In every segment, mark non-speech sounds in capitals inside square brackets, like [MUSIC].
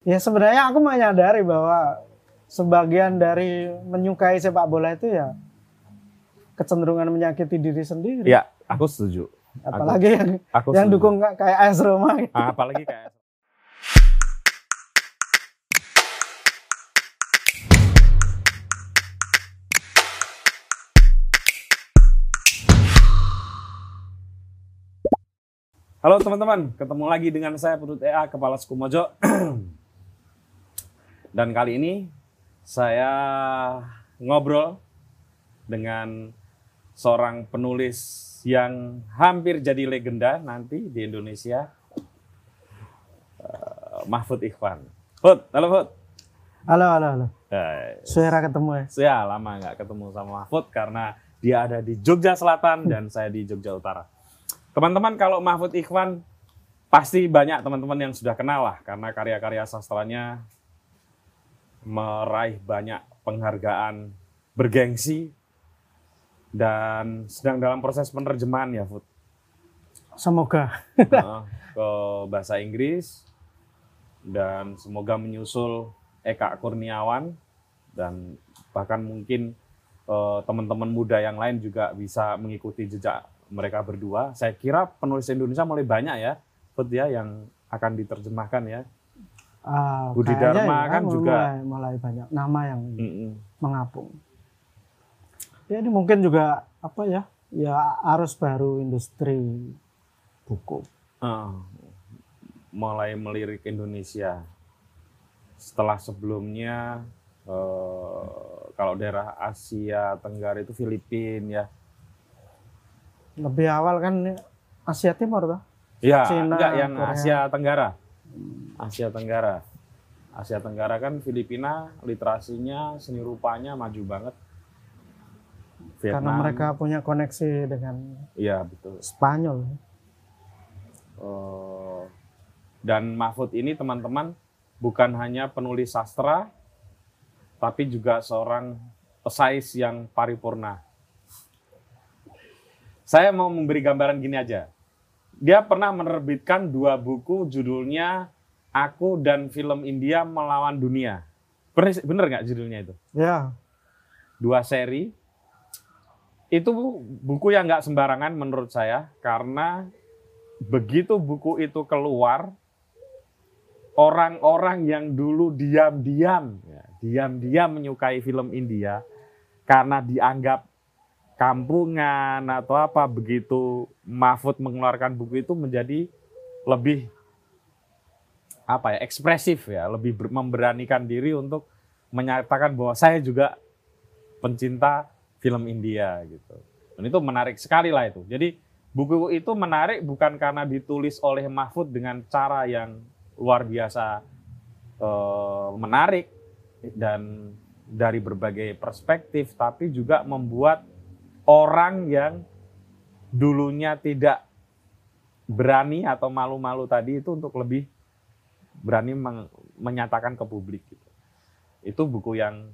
Ya sebenarnya aku menyadari bahwa sebagian dari menyukai sepak bola itu ya kecenderungan menyakiti diri sendiri. Ya, aku setuju. Apalagi yang Aku yang setuju. dukung kayak AS Roma. gitu. Ah, apalagi kayak Halo teman-teman, ketemu lagi dengan saya Putut EA Kepala Suku Mojo. [CLEARS THROAT] Dan kali ini saya ngobrol dengan seorang penulis yang hampir jadi legenda nanti di Indonesia, eh, Mahfud Ikhwan. Fud, halo Fud. Halo, halo, halo. Eh, Suara ketemu ya. saya lama nggak ketemu sama Mahfud karena dia ada di Jogja Selatan dan saya di Jogja Utara. Teman-teman kalau Mahfud Ikhwan pasti banyak teman-teman yang sudah kenal lah karena karya-karya sastranya meraih banyak penghargaan bergengsi dan sedang dalam proses penerjemahan ya Fud Semoga. Heeh, ke bahasa Inggris dan semoga menyusul Eka Kurniawan dan bahkan mungkin eh, teman-teman muda yang lain juga bisa mengikuti jejak mereka berdua. Saya kira penulis Indonesia mulai banyak ya, Fud ya yang akan diterjemahkan ya. Ah, Budi Dharma ya, kan juga. mulai, mulai banyak nama yang Mm-mm. mengapung. Ya ini mungkin juga apa ya? Ya arus baru industri buku. Ah, mulai melirik Indonesia. Setelah sebelumnya eh, kalau daerah Asia Tenggara itu Filipina ya. Lebih awal kan Asia Timur toh. Ya, Cina, enggak yang Korea. Asia Tenggara. Asia Tenggara. Asia Tenggara kan Filipina literasinya seni rupanya maju banget. Karena mereka punya koneksi dengan Iya, betul. Spanyol. Eh, dan Mahfud ini teman-teman bukan hanya penulis sastra, tapi juga seorang esais yang paripurna. Saya mau memberi gambaran gini aja. Dia pernah menerbitkan dua buku judulnya Aku dan Film India Melawan Dunia. Bener, bener nggak judulnya itu? Ya, dua seri. Itu buku yang nggak sembarangan menurut saya karena begitu buku itu keluar, orang-orang yang dulu diam-diam, ya, diam-diam menyukai film India karena dianggap kampungan atau apa begitu Mahfud mengeluarkan buku itu menjadi lebih apa ya ekspresif ya lebih ber- memberanikan diri untuk menyatakan bahwa saya juga pencinta film India gitu. Dan itu menarik sekali lah itu. Jadi buku itu menarik bukan karena ditulis oleh Mahfud dengan cara yang luar biasa eh, menarik dan dari berbagai perspektif, tapi juga membuat orang yang dulunya tidak berani atau malu-malu tadi itu untuk lebih berani menyatakan ke publik gitu. Itu buku yang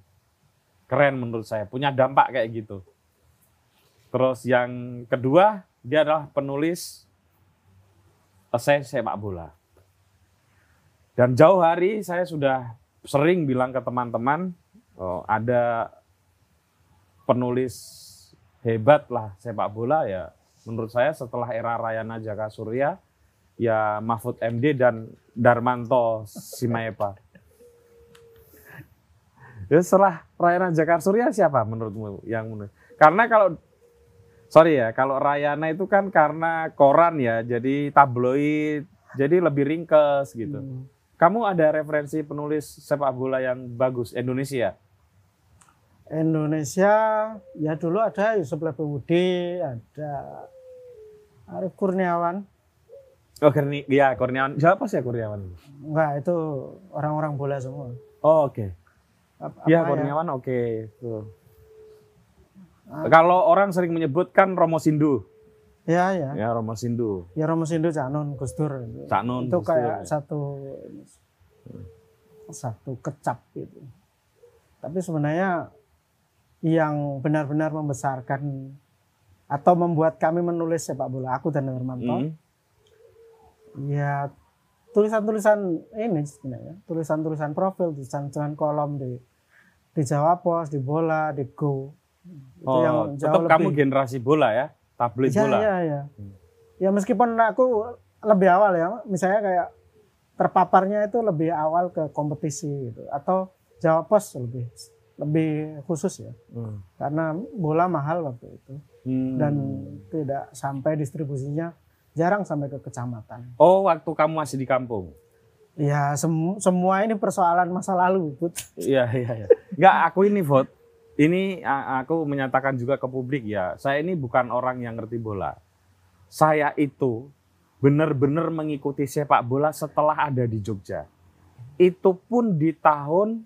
keren menurut saya, punya dampak kayak gitu. Terus yang kedua, dia adalah penulis esai sepak bola. Dan jauh hari saya sudah sering bilang ke teman-teman, oh, ada penulis hebat lah sepak bola ya. Menurut saya setelah era Rayana Jaka Surya, ya Mahfud MD dan Darmanto Simaepa. Ya setelah Rayana Jaka Surya siapa menurutmu yang menurut? Karena kalau sorry ya, kalau Rayana itu kan karena koran ya, jadi tabloid, jadi lebih ringkes gitu. Hmm. Kamu ada referensi penulis sepak bola yang bagus Indonesia? Indonesia ya dulu ada Yusuf Lebewudi, ada Arif Kurniawan. Oh, Kurni, ya Kurniawan. Siapa sih ya Kurniawan? Enggak, itu orang-orang bola semua. Oh, oke. Ap- Ya apa Kurniawan oke. Tuh. Ah. Kalau orang sering menyebutkan Romo Sindu. Ya, ya. Ya Romo Sindu. Ya Romo Sindu Cak Nun Gus Dur. Cak Nun, itu Gus kayak Dur. satu satu kecap gitu. Tapi sebenarnya yang benar-benar membesarkan atau membuat kami menulis sepak bola aku dan Hermanto Hmm. ya tulisan-tulisan ini sebenarnya, tulisan-tulisan profil, tulisan-tulisan kolom di di Jawa Pos, di bola, di Go. Itu Oh, yang tetap jauh kamu lebih. generasi bola ya, tablet Iya, bola. iya, iya. Hmm. Ya meskipun aku lebih awal ya, misalnya kayak terpaparnya itu lebih awal ke kompetisi gitu atau Jawa Pos lebih lebih khusus ya. Hmm. Karena bola mahal waktu itu Hmm. dan tidak sampai distribusinya jarang sampai ke kecamatan. oh, waktu kamu masih di kampung. Ya sem- semua ini persoalan masa lalu, Put. Iya, iya, iya. Enggak, aku ini vote. Ini aku menyatakan juga ke publik ya, saya ini bukan orang yang ngerti bola. Saya itu benar-benar mengikuti sepak bola setelah ada di Jogja. Itu pun di tahun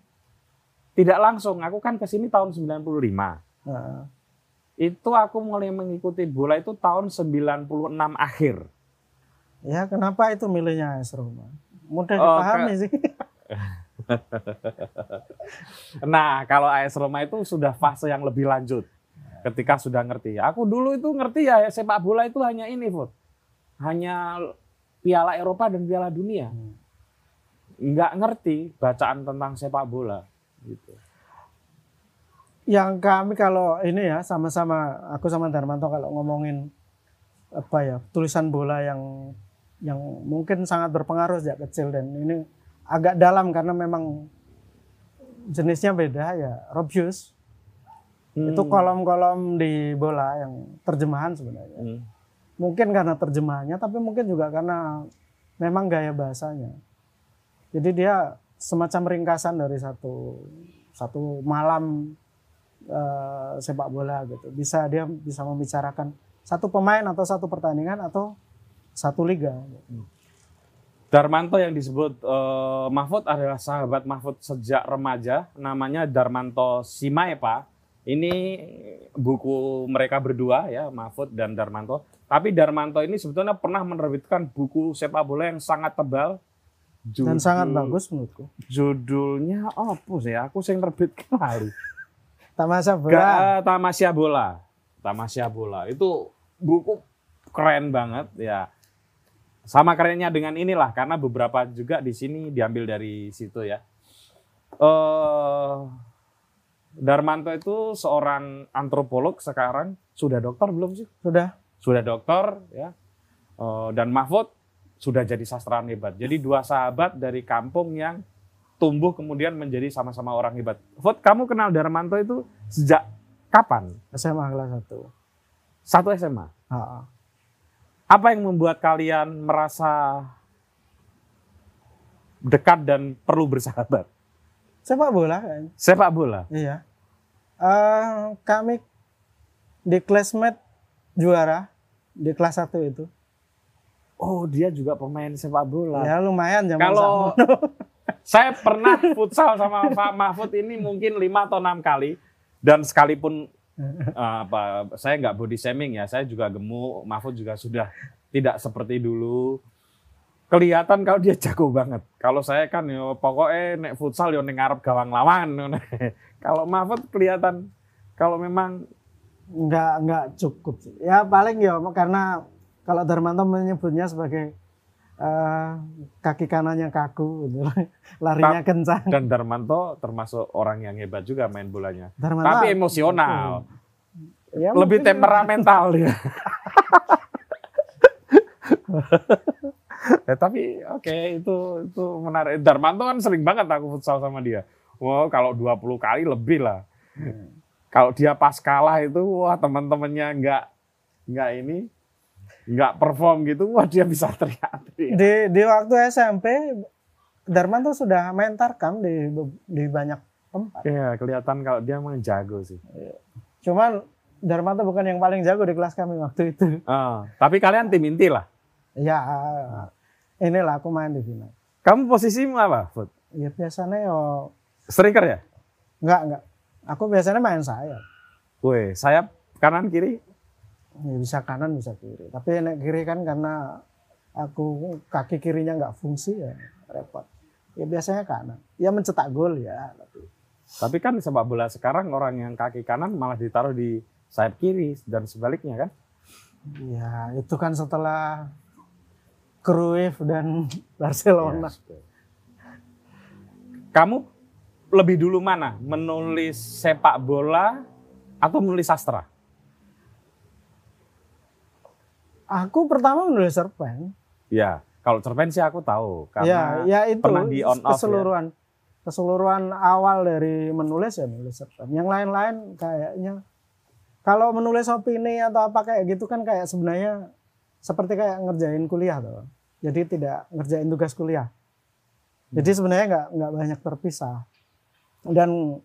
tidak langsung, aku kan ke sini tahun 95. Nah, Itu aku mulai mengikuti bola itu tahun 96 akhir. ya kenapa itu milihnya AS Roma? Mudah Oh, dipahami sih. [LAUGHS] Nah, kalau AS Roma itu sudah fase yang lebih lanjut. Ketika sudah ngerti. Aku dulu itu ngerti ya sepak bola itu hanya ini, Fut. Hanya Piala Eropa dan Piala Dunia. Hmm. Nggak ngerti bacaan tentang sepak bola. Gitu. Yang kami kalau ini ya sama-sama aku sama Darmanto kalau ngomongin apa ya tulisan bola yang yang mungkin sangat berpengaruh sejak kecil dan ini agak dalam karena memang jenisnya beda ya Rob Hughes itu Hmm. kolom-kolom di bola yang terjemahan sebenarnya Hmm. mungkin karena terjemahannya tapi mungkin juga karena memang gaya bahasanya jadi dia semacam ringkasan dari satu satu malam eh, sepak bola gitu bisa dia bisa membicarakan satu pemain atau satu pertandingan atau satu liga Darmanto yang disebut eh, Mahfud adalah sahabat Mahfud sejak remaja, namanya Darmanto Simaepa. Ini buku mereka berdua ya, Mahfud dan Darmanto. Tapi Darmanto ini sebetulnya pernah menerbitkan buku sepak bola yang sangat tebal. Dan Judul- sangat bagus menurutku Judulnya apa sih? Aku sing nerbitkan lali. [LAUGHS] Tamasya bola Ga- Tamasya Bola. Tamasya Bola. Itu buku keren banget ya. Sama kerennya dengan inilah karena beberapa juga di sini diambil dari situ ya. Eh Darmanto itu seorang antropolog sekarang sudah dokter belum sih? sudah Sudah dokter ya. Eh, dan Mahfud sudah jadi sastrawan hebat. Jadi dua sahabat dari kampung yang tumbuh kemudian menjadi sama-sama orang hebat. Fud, kamu kenal Darmanto itu sejak kapan? SMA kelas satu Satu SMA. Ha, Apa yang membuat kalian merasa dekat dan perlu bersahabat? sepak bola kan Sepak bola. iya Eh, kami di classmate juara di kelas satu itu Oh, dia juga pemain sepak bola. ya lumayan zaman Kalau [LAUGHS] saya pernah futsal sama Pak Mahfud ini mungkin lima atau enam kali dan sekalipun [LAUGHS] eh, apa saya nggak body shaming ya, saya juga gemuk, Mahfud juga sudah tidak seperti dulu. Kelihatan kalau dia jago banget. Kalau saya kan yo pokoknya nek futsal yo ning ngarep gawang lawan. [LAUGHS] kalau Mahfud kelihatan kalau memang nggak nggak cukup ya paling ya karena kalau Darmanto menyebutnya sebagai eh, kaki kanannya kaku gitu. [LAUGHS] larinya kencang dan Darmanto termasuk orang yang hebat juga main bolanya. Darmanto Tapi emosional, ya, lebih mungkin- temperamental dia. Ya, [LAUGHS] tapi oke itu itu menarik. Darmanto kan sering banget aku futsal sama dia. Wow, kalau 20 kali lebih lah. Kalau dia pas kalah itu wah teman-temannya nggak nggak ini nggak perform gitu, wah dia bisa teriak-teriak. di di waktu SMP Darmanto sudah main tarkam di di banyak tempat Iya, kelihatan kalau dia memang jago sih. cuman Darmanto bukan yang paling jago di kelas kami waktu itu Ah, tapi kalian tim inti lah. ya inilah aku main di final Kamu posisimu apa, Fut? ya biasanya yo Striker ya? enggak enggak aku biasanya main sayap Woi, sayap kanan kiri? Ya, bisa kanan bisa kiri tapi nek kiri kan karena aku kaki kirinya nggak fungsi ya repot ya biasanya kanan ya mencetak gol ya tapi Tapi kan sepak bola sekarang orang yang kaki kanan malah ditaruh di sayap kiri dan sebaliknya kan? ya itu kan setelah Cruyff dan [LAUGHS] Barcelona. Yes. Kamu lebih dulu mana? Menulis sepak bola atau menulis sastra? Aku pertama menulis cerpen. Ya, kalau cerpen sih aku tahu Ya, karena ya itu pernah di on off ya. keseluruhan keseluruhan awal dari menulis ya menulis cerpen. Yang lain-lain kayaknya kalau menulis opini atau apa kayak gitu kan kayak sebenarnya seperti kayak ngerjain kuliah tuh. Jadi tidak ngerjain tugas kuliah. Jadi sebenarnya nggak nggak banyak terpisah. Dan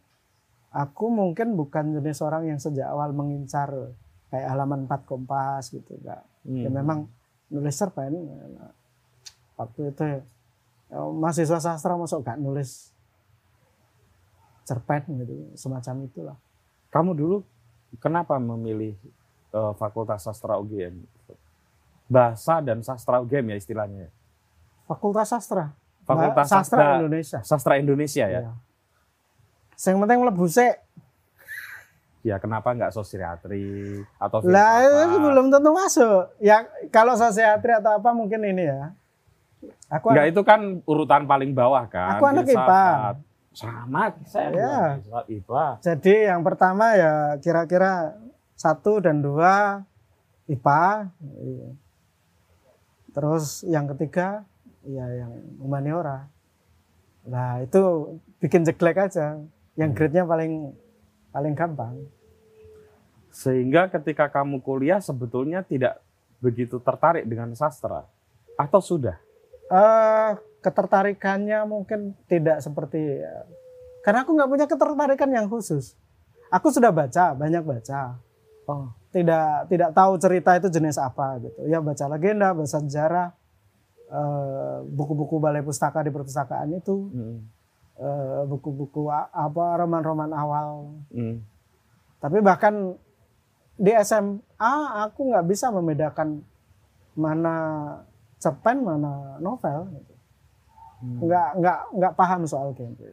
aku mungkin bukan jenis orang yang sejak awal mengincar kayak halaman 4 kompas gitu enggak. Ya Hmm. memang nulis cerpen waktu itu ya, ya, mahasiswa sastra masuk gak nulis cerpen gitu semacam itulah. Kamu dulu kenapa memilih eh, Fakultas Sastra UGM? Bahasa dan sastra UGM ya istilahnya. Fakultas sastra. Fakultas Sastra Sastra Indonesia. Sastra Indonesia ya. Iya. Yang penting mlebu sik. Ya kenapa nggak sosiatri atau Lah itu belum tentu masuk. Ya kalau sosiatri atau apa mungkin ini ya. Aku Enggak itu kan urutan paling bawah kan. Aku anak filsafat. Sama, saya Ya. IPA. Jadi yang pertama ya kira-kira satu dan dua IPA. Iya. Terus yang ketiga ya yang humaniora. Nah itu bikin jelek aja. Yang Hmm. grade-nya paling paling gampang. Sehingga ketika kamu kuliah sebetulnya tidak begitu tertarik dengan sastra atau sudah? eh ketertarikannya mungkin tidak seperti karena aku nggak punya ketertarikan yang khusus. Aku sudah baca, banyak baca. Oh. Tidak tidak tahu cerita itu jenis apa gitu. Ya baca legenda, baca sejarah, eh, buku-buku balai pustaka di perpustakaan itu, Hmm. eh, buku-buku apa roman-roman awal. Hmm. Tapi bahkan di SMA aku nggak bisa membedakan mana cerpen mana novel. Gitu. Hmm. nggak nggak nggak paham soal genre.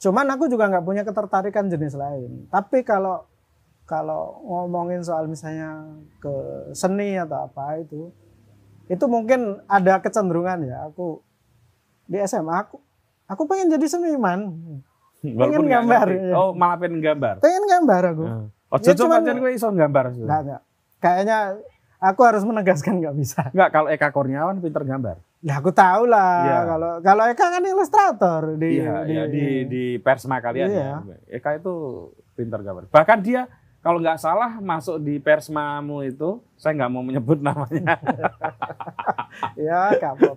Cuman aku juga nggak punya ketertarikan jenis lain. Tapi kalau kalau ngomongin soal misalnya ke seni atau apa itu, itu mungkin ada kecenderungan ya. Aku di SMA aku aku pengen jadi seniman, Walaupun nggak gambar, iya. Oh, malah pengen gambar. pengen gambar aku. Oh, Ya, cocok cuman- pancen kowe iso gambar. Su. Nggak nggak. Kayaknya aku harus menegaskan nggak bisa. Enggak, kalau Eka Kurniawan pinter gambar. Ya aku tahu lah. Iya. Kalau kalau Eka kan ilustrator di Iya, di, iya, di di persma kalian Iya. ya. Eka itu pinter gambar. Bahkan dia kalau nggak salah masuk di persmamu itu, saya nggak mau menyebut [LAUGHS] namanya. [LAUGHS] ya apa-apa.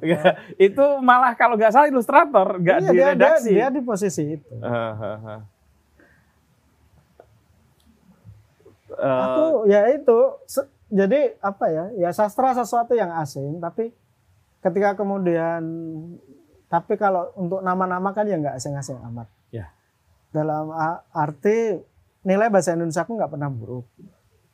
itu malah kalau nggak salah ilustrator, nggak Iya, di dia, dia, redaksi. dia di posisi itu. Hahaha. Eh, Aku ya itu jadi apa ya? Ya sastra sesuatu yang asing tapi ketika kemudian tapi kalau untuk nama-nama kan ya nggak asing-asing amat. Ya. Dalam arti nilai bahasa Indonesia aku nggak pernah buruk.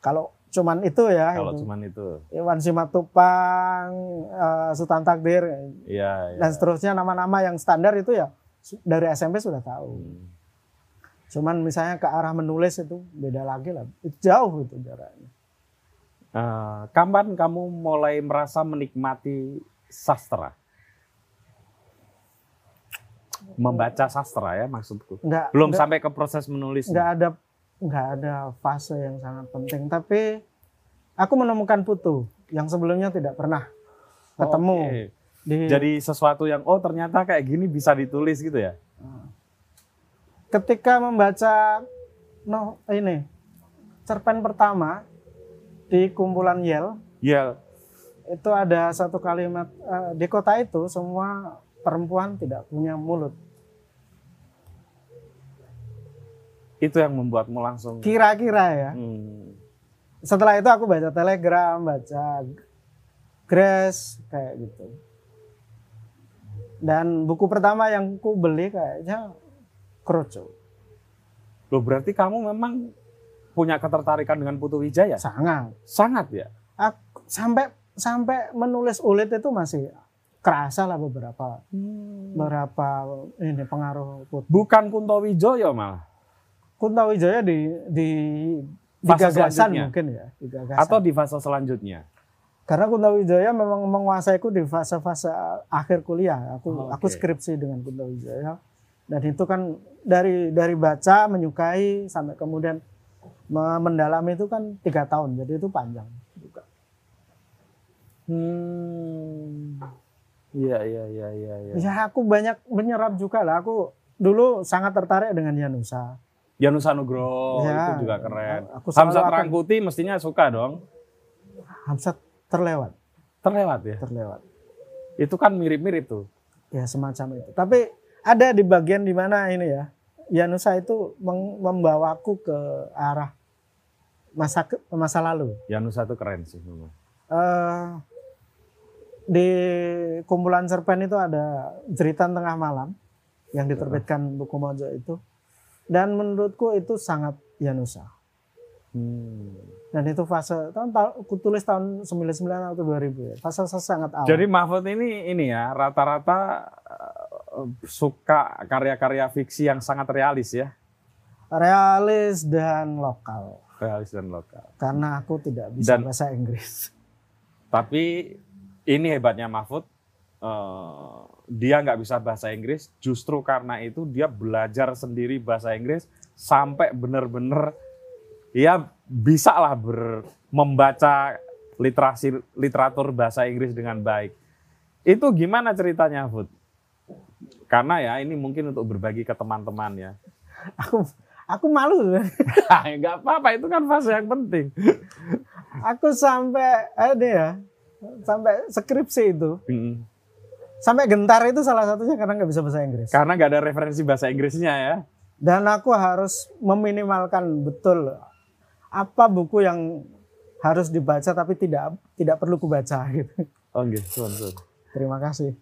Kalau cuman itu ya kalau itu. cuman itu, Iwan Simatupang, eh, Sultan Takdir iya. iya. dan seterusnya nama-nama yang standar itu ya dari SMP sudah tahu. Hmm. Cuman misalnya ke arah menulis itu beda lagi lah. Itu jauh itu jaraknya. Eh, kapan kamu mulai merasa menikmati sastra? Membaca sastra ya maksudku. Nggak, Belum nggak, sampai ke proses menulis. nggak ada nggak ada fase yang sangat penting. Tapi aku menemukan putu yang sebelumnya tidak pernah ketemu Oke. di Jadi sesuatu yang oh ternyata kayak gini bisa ditulis gitu ya. Ketika membaca no ini cerpen pertama di kumpulan Yel Ya, itu ada satu kalimat eh, di kota itu semua perempuan tidak punya mulut. itu yang membuatmu langsung Kira-kira ya. Hmm. Setelah itu aku baca Telegram, baca Grace kayak gitu. Dan buku pertama yang ku beli kayaknya Kroco. Loh berarti kamu memang punya ketertarikan dengan Putu Wijaya? Sangat. Sangat ya? Aku, sampai sampai menulis ulit itu masih kerasa lah beberapa beberapa ini pengaruh Putu. Bukan Kunto Wijoyo malah. Kunto Wijaya di di di gagasan mungkin ya, di gagasan. Atau di fase selanjutnya? Karena Kunto Wijaya memang menguasaiku di fase-fase akhir kuliah. Aku Oh, aku oke. skripsi dengan Kunto Wijaya. Dan itu kan dari dari baca menyukai sampai kemudian me- mendalami itu kan tiga tahun. Jadi itu panjang juga. Hmm. Iya iya iya iya. iya. Ya aku banyak menyerap juga lah. Aku dulu sangat tertarik dengan Yanusa. Yanusa Nugroho Ya, itu juga keren. aku Hamzat akan- Rangkuti mestinya suka dong. Hamzat terlewat, Terlewat ya. terlewat. Itu kan mirip-mirip tuh. Ya semacam itu. Tapi ada di bagian di mana ini ya, Yanusa itu membawaku ke arah masa ke, masa lalu. Yanusa tuh keren sih memang. Eh, di kumpulan cerpen itu ada Jeritan Tengah Malam yang diterbitkan buku Mojo itu. Dan menurutku itu sangat Yanusa. Hmm. Dan itu fase tahun, aku tulis tahun 99 atau 2000 ya. Fase sangat awal. Jadi Mahfud ini ini ya rata-rata suka karya-karya fiksi yang sangat realis ya, realis dan lokal. realis dan lokal. Karena aku tidak bisa Dan- bahasa Inggris. Tapi ini hebatnya Mahfud, eh, dia nggak bisa bahasa Inggris, justru karena itu dia belajar sendiri bahasa Inggris sampai benar-benar ya bisa lah ber, membaca literasi literatur bahasa Inggris dengan baik. Itu gimana ceritanya, Mahfud? Karena ya ini mungkin untuk berbagi ke teman-teman ya. [LAUGHS] Aku aku malu. [LAUGHS] Nggak apa-apa, itu kan fase yang penting. [LAUGHS] aku sampai ada ya. Sampai skripsi itu. Mm. Sampai gentar itu salah satunya karena nggak bisa bahasa Inggris. Karena nggak ada referensi bahasa Inggrisnya ya. Dan aku harus meminimalkan betul apa buku yang harus dibaca tapi tidak tidak perlu kubaca gitu. Oh gitu, sun, sun. Terima kasih.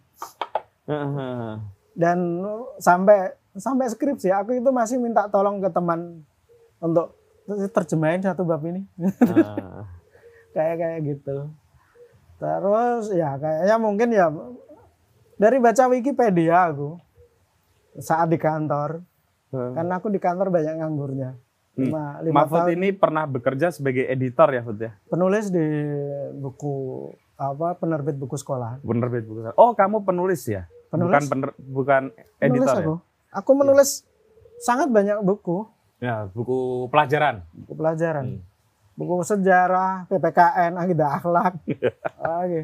Heeh. Dan sampai sampai skripsi aku itu masih minta tolong ke teman untuk terjemahin satu bab ini. Ah. [LAUGHS] kayak kayak gitu. Terus ya kayaknya mungkin ya dari baca Wikipedia aku saat di kantor karena aku di kantor banyak nganggurnya. Lima, lima Mahfud tahun ini pernah bekerja sebagai editor ya, Fud ya? penulis di buku apa penerbit buku sekolah. Penerbit buku. Oh, kamu penulis ya? Bukan Penulis? pener, bukan editor aku. ya? Aku menulis sangat banyak buku, Ya, buku pelajaran. buku pelajaran. Hmm. Buku sejarah, PPKN, akidah akhlak. [LAUGHS] Oke.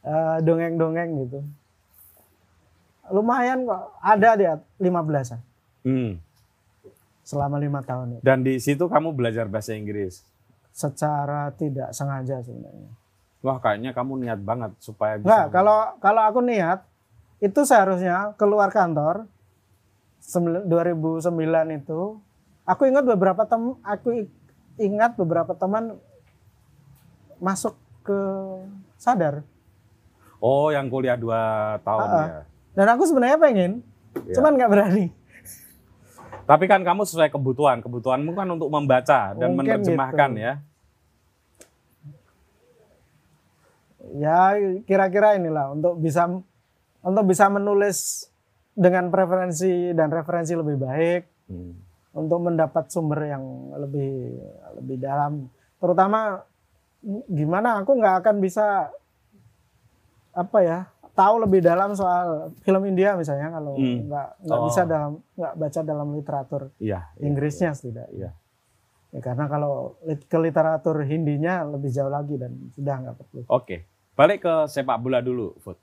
Eh, dongeng-dongeng gitu. Lumayan kok, ada di 15-an Hmm. selama lima tahun itu. Dan di situ kamu belajar bahasa Inggris. Secara tidak sengaja sebenarnya. Wah, kayaknya kamu niat banget supaya bisa. Enggak, kalau kalau aku niat itu seharusnya keluar kantor sembil- 2009 itu aku ingat beberapa tem aku ingat beberapa teman masuk ke sadar Oh, yang kuliah dua tahun Ah, ah. ya. dan aku sebenarnya pengen Iya. cuman nggak berani Tapi kan kamu sesuai kebutuhan. Kebutuhanmu kan untuk membaca dan Mungkin menerjemahkan gitu. ya. ya kira-kira inilah untuk bisa untuk bisa menulis dengan preferensi dan referensi lebih baik Hmm. untuk mendapat sumber yang lebih lebih dalam terutama gimana aku nggak akan bisa apa ya tahu lebih dalam soal film India misalnya kalau Hmm. nggak nggak Oh. bisa dalam nggak baca dalam literatur iya. Inggrisnya setidaknya Iya. ya, karena kalau ke literatur Hindinya lebih jauh lagi dan sudah nggak perlu Oke, balik ke sepak bola dulu, Food.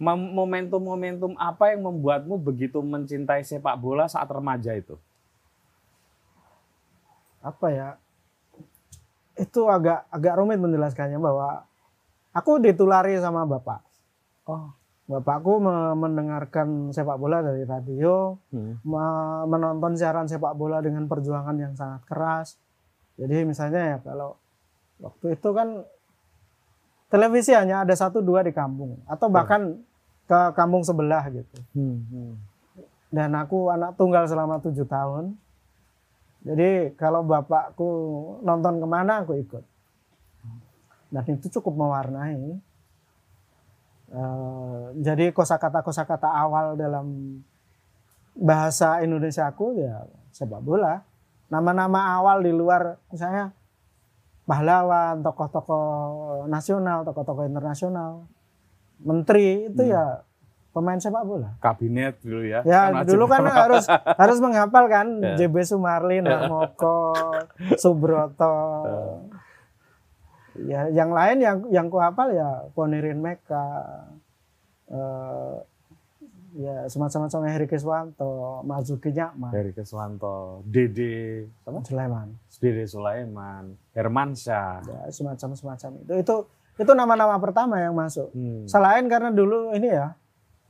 Mem- momentum-momentum apa yang membuatmu begitu mencintai sepak bola saat remaja itu? apa ya itu agak agak rumit menjelaskannya bahwa aku ditulari sama bapak Oh, bapakku me- mendengarkan sepak bola dari radio hmm. me- menonton siaran sepak bola dengan perjuangan yang sangat keras jadi misalnya ya kalau waktu itu kan televisi hanya ada satu dua di kampung atau bahkan ke kampung sebelah gitu Hmm. dan aku anak tunggal selama tujuh tahun. Jadi kalau bapakku nonton ke mana aku ikut. Dan itu cukup mewarnai. Eh, jadi kosakata kosakata awal dalam bahasa Indonesia aku ya sepak bola. nama-nama awal di luar misalnya pahlawan, tokoh-tokoh nasional, tokoh-tokoh internasional, menteri itu Hmm. ya pemain sepak bola. Kabinet dulu ya. Ya Kan dulu kan harus harus menghafal kan [LAUGHS] Ya. JB Sumarlin, Moko, [LAUGHS] Subroto. Ya yang lain yang yang ku hafal ya Ponirin Meka. eh, ya semacam-macam Heri Kiswanto, Mazuki Nyakman, dari Keswanto, Dede, apa? Sulaiman. Dede Sulaiman, Hermansyah. Ya semacam semacam itu. Itu itu nama-nama pertama yang masuk. Hmm. Selain karena dulu ini ya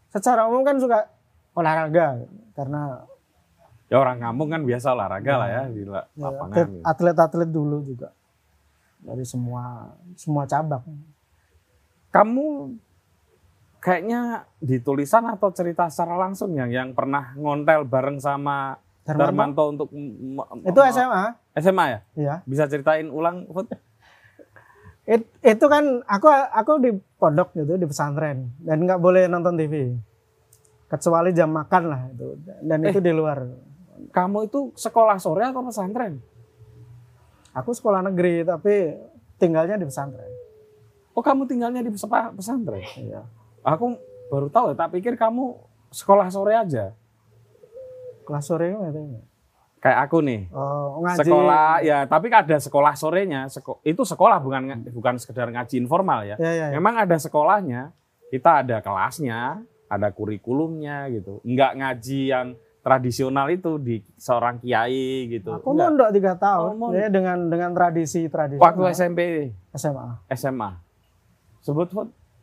secara umum kan suka olahraga karena Ya orang kampung kan biasa olahraga lah ya di la- Ya, lapangan. atlet- atlet-atlet dulu juga dari semua semua cabang. Kamu kayaknya di tulisan atau cerita secara langsung yang yang pernah ngontel bareng sama Darmanto, Darmanto untuk itu SMA, SMA ya? ya. Bisa ceritain ulang? [LAUGHS] It- itu kan aku aku di pondok gitu di pesantren dan nggak boleh nonton TV kecuali jam makan lah itu dan itu di luar. Kamu itu sekolah sore atau pesantren? Aku sekolah negeri tapi tinggalnya di pesantren. Oh kamu tinggalnya di pesantren? Iya. Aku baru tahu ya, tak pikir kamu sekolah sore aja. Kelas sore itu. Kayak aku nih. Oh, ngaji. Sekolah ya, tapi ada sekolah sorenya. Seko- itu sekolah bukan bukan sekedar ngaji informal ya. Ya, ya, ya. Memang ada sekolahnya, kita ada kelasnya, ada kurikulumnya gitu. Enggak ngaji yang tradisional itu di seorang kiai gitu. Aku Enggak. mondok tiga tahun Oh, ya, dengan dengan tradisi tradisi Waktu SMP, SMA. SMA. Sebut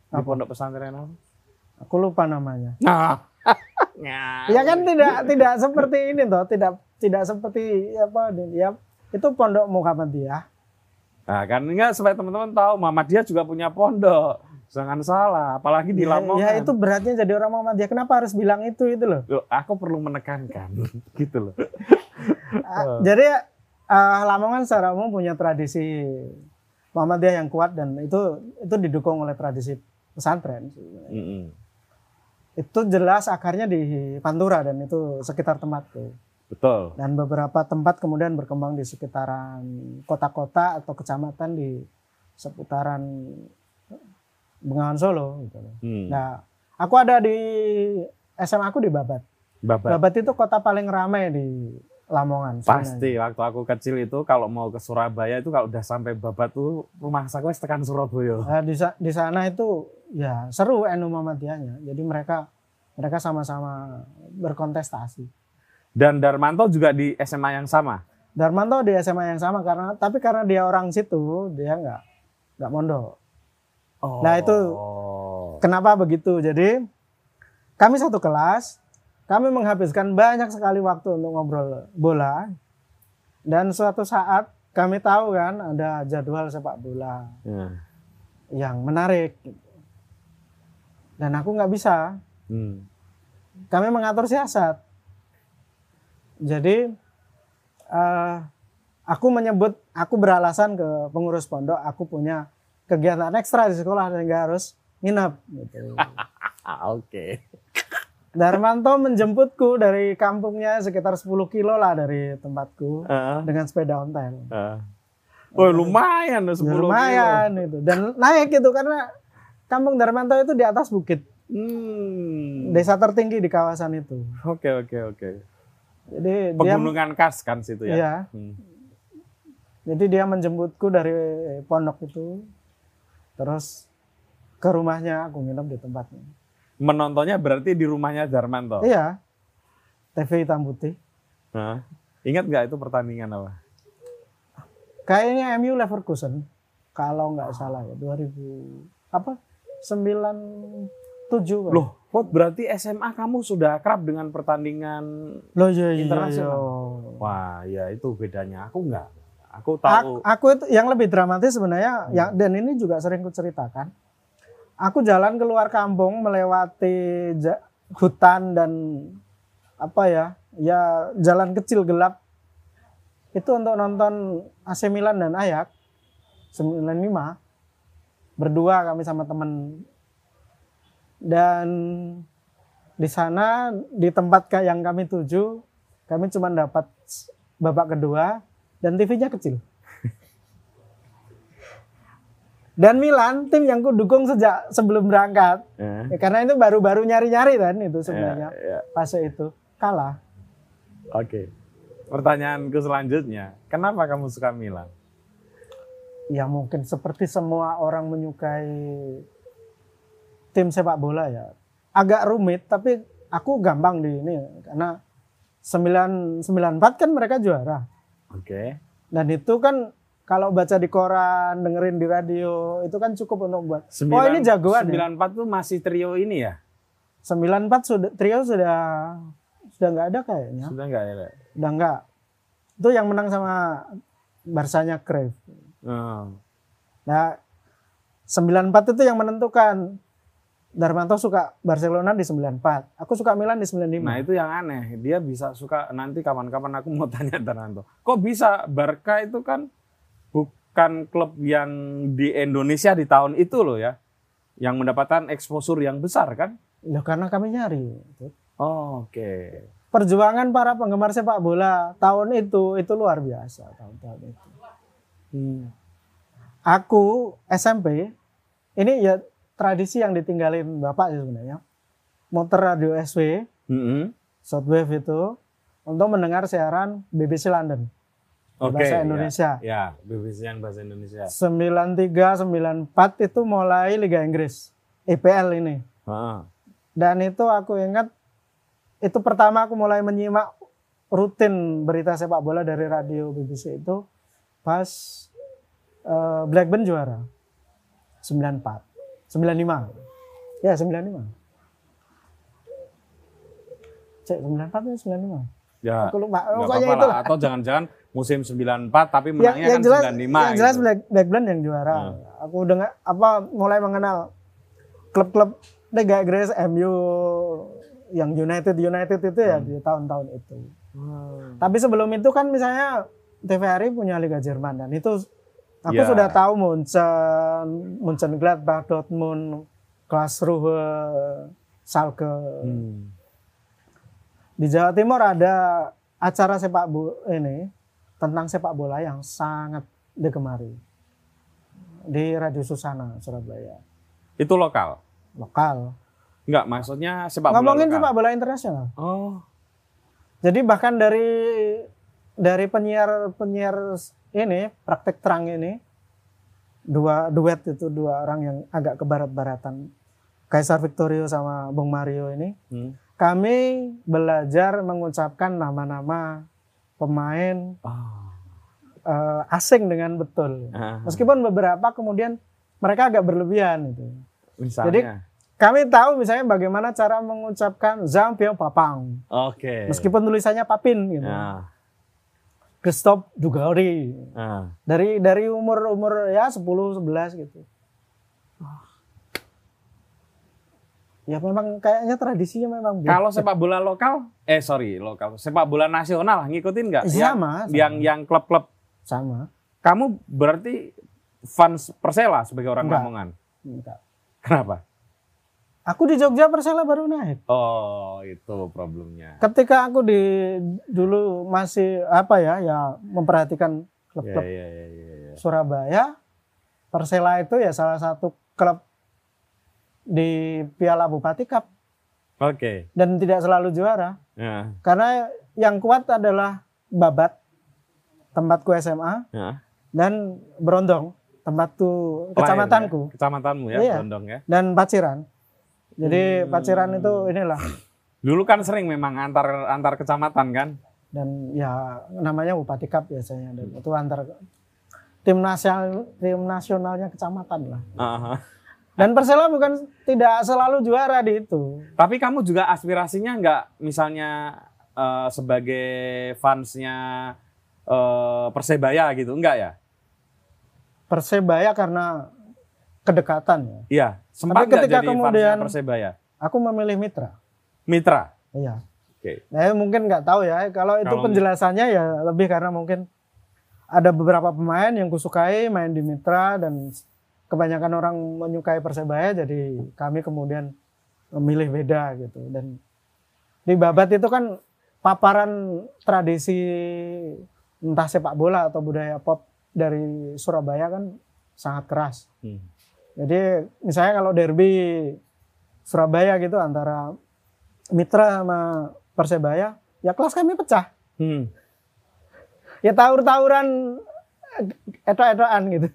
Fut, di Apa? pondok pesantren apa? Aku lupa namanya. Nah. [LAUGHS] Ya kan tidak tidak seperti ini toh, tidak tidak seperti apa ya itu pondok Muhammadiyah. Nah, kan enggak supaya teman-teman tahu Muhammadiyah juga punya pondok. Jangan salah, apalagi di Ya, Lamongan. ya itu beratnya jadi orang Muhammadiyah. Kenapa harus bilang itu itu loh. Loh, aku perlu menekankan [LAUGHS] gitu loh. Ah, Jadi ah, Lamongan secara umum punya tradisi Muhammadiyah yang kuat dan itu itu didukung oleh tradisi pesantren. Mm-mm. Itu jelas akarnya di Pantura dan itu sekitar tempatku. Betul. Dan beberapa tempat kemudian berkembang di sekitaran kota-kota atau kecamatan di seputaran Bengawan Solo gitu loh. Hmm. Nah, aku ada di SMA aku di Babat. Babat. Babat itu kota paling ramai di Lamongan. Pasti waktu aku kecil itu kalau mau ke Surabaya itu kalau udah sampai Babat tuh rumah saya wis tekan Surabaya. Nah, di, di sana itu ya seru NU Muhammadiyahnya. Jadi mereka mereka sama-sama berkontestasi. Dan Darmanto juga di SMA yang sama. Darmanto di SMA yang sama karena tapi karena dia orang situ dia nggak nggak mondok. Oh. Nah, itu Kenapa begitu? Jadi kami satu kelas, kami menghabiskan banyak sekali waktu untuk ngobrol bola. Dan suatu saat kami tahu kan ada jadwal sepak bola Ya. yang menarik. gitu. Dan aku nggak bisa. Hmm. Kami mengatur siasat. Jadi eh, aku menyebut, aku beralasan ke pengurus pondok, aku punya kegiatan ekstra di sekolah sehingga harus nginep. Gitu. [LAUGHS] Oke. Darmanto menjemputku dari kampungnya sekitar 10 kilo lah dari tempatku Heeh. dengan sepeda ontel. heeh. Oh lumayan loh, 10 Ya, lumayan itu dan naik itu karena kampung Darmanto itu di atas bukit kilo. Hmm. desa tertinggi di kawasan itu. Oke oke oke. Jadi dia Pegunungan khas kan situ ya. iya, Hmm. jadi dia menjemputku dari pondok itu terus ke rumahnya aku nginep di tempatnya. Menontonnya berarti di rumahnya Darmanto. Iya. TV hitam putih. Hah? Ingat nggak itu pertandingan apa? Kayaknya MU Leverkusen kalau nggak salah ya 2000 apa 97 kan? Loh, Kok berarti SMA kamu sudah akrab dengan pertandingan Loh iya iya. internasional? iya. Wah, ya itu bedanya. Aku enggak. Aku Ak- tahu. Aku itu yang lebih dramatis sebenarnya Hmm. yang dan ini juga sering ku ceritakan. Aku jalan keluar kampung melewati hutan dan apa ya? Ya jalan kecil gelap. Itu untuk nonton AC Milan dan Ayak 95. Berdua kami sama teman. Dan di sana di tempat yang kami tuju kami cuma dapat babak kedua dan TV-nya kecil. Dan Milan tim yang ku dukung sejak sebelum berangkat. Eh, Ya, karena itu baru-baru nyari-nyari kan itu ya, sebenarnya ya. fase itu kalah. Oke. Pertanyaanku selanjutnya, kenapa kamu suka Milan? Ya mungkin seperti semua orang menyukai tim sepak bola ya. Agak rumit tapi aku gampang di ini karena 9 94 kan mereka juara. Oke. Dan itu kan kalau baca di koran, dengerin di radio, itu kan cukup untuk buat. oh ini jagoan ya. 94 tuh masih trio ini ya? 94 sudah trio sudah sudah nggak ada kayaknya. Sudah enggak ya? Udah nggak. Itu yang menang sama Barsanya Cruyff. Oh. Nah, 94 itu yang menentukan. Darmanto suka Barcelona di 94. Aku suka Milan di 95. Nah itu yang aneh, dia bisa suka nanti kapan-kapan aku mau tanya Darnanto. Kok bisa Barca itu kan bukan klub yang di Indonesia di tahun itu loh ya, yang mendapatkan eksposur yang besar kan? Loh, karena kami nyari. Oh, Oke. Perjuangan para penggemar sepak bola tahun itu itu luar biasa tahun-tahun itu. Hmm. Aku SMP ini ya tradisi yang ditinggalin bapak sih sebenarnya. Muter radio SW, Mm-mm. Shortwave itu untuk mendengar siaran BBC London. Oke. Bahasa ya. Indonesia. Ya, BBC yang bahasa Indonesia. 93 94 itu mulai Liga Inggris. EPL ini. Heeh. Dan itu aku ingat itu pertama aku mulai menyimak rutin berita sepak bola dari radio BBC itu pas eh, Blackburn juara 94 95 ya 95 cek 94 ya 95 Ya. aku lupa pokoknya itu lah. Atau jangan-jangan musim 94 tapi yang, menangnya yang kan jelas 95 yang jelas gitu. Black, Blackburn yang juara Hmm. aku dengar apa mulai mengenal klub-klub Liga Inggris MU yang United United itu ya Hmm. di tahun-tahun itu Tapi sebelum itu kan misalnya TVRI punya Liga Jerman dan itu aku Ya. sudah tahu Munchen, Munchen Gladbach, Dortmund, Karlsruhe, Schalke. Hmm. Di Jawa Timur ada acara sepak bola ini tentang sepak bola yang sangat digemari di Radio Susana Surabaya Itu lokal. lokal. Enggak, maksudnya sepak bola Ngomongin sepak bola internasional. Oh. Jadi bahkan dari dari penyiar penyiar ini praktek terang ini dua duet itu dua orang yang agak ke barat-baratan Kaisar Victorio sama Bung Mario ini Hmm. kami belajar mengucapkan nama-nama pemain Ah. eh, asing dengan betul. Ah. Meskipun beberapa kemudian mereka agak berlebihan itu. Misalnya. Kami tahu misalnya bagaimana cara mengucapkan Jean Pierre Papang Oke. meskipun tulisannya Papin gitu. Nah, Christophe Dugauri nah. dari dari umur umur ya 10 11 gitu. Ya memang kayaknya tradisinya memang. Kalau sepak bola lokal, eh sorry lokal, sepak bola nasional ngikutin nggak? Iya, Yang- Mas. Yang yang klub-klub. sama. Kamu berarti fans Persela sebagai orang Enggak. Lamongan. Enggak. Kenapa? Aku di Jogja Persela baru naik. Oh, itu problemnya. Ketika aku di dulu masih apa ya ya memperhatikan Ya, klub-klub ya, ya, ya, ya. Surabaya, Persela itu ya salah satu klub di Piala Bupati Cup Oke. dan tidak selalu juara. Ya. Karena yang kuat adalah Babat, tempatku SMA, Ya. dan Berondong, tempatku Lahir, kecamatanku, ya? Kecamatanmu ya, Iya. Bondong ya. dan Paciran. Jadi Hmm. Paciran itu inilah Dulu kan sering memang antar antar kecamatan kan. dan ya namanya Bupati Cup biasanya dan itu antar tim nasional tim nasionalnya kecamatan lah. Aha. Dan Persela bukan tidak selalu juara di itu. Tapi kamu juga aspirasinya nggak misalnya eh, sebagai fansnya eh, Persebaya gitu, enggak ya? Persebaya karena kedekatan ya. Iya, sempat Tapi ketika jadi kemudian- Persebaya? Aku memilih Mitra. Mitra. Iya. Oke. Nah, mungkin nggak tahu ya. Kalau itu Kalau- penjelasannya ya lebih karena mungkin ada beberapa pemain yang kusukai main di Mitra dan kebanyakan orang menyukai Persebaya jadi kami kemudian memilih beda gitu dan di Babat itu kan paparan tradisi entah sepak bola atau budaya pop dari Surabaya kan sangat keras. Hmm. Jadi misalnya kalau derby Surabaya gitu antara Mitra sama Persebaya, ya kelas kami pecah. Hmm. Ya tawur-tawuran eto-etoan gitu.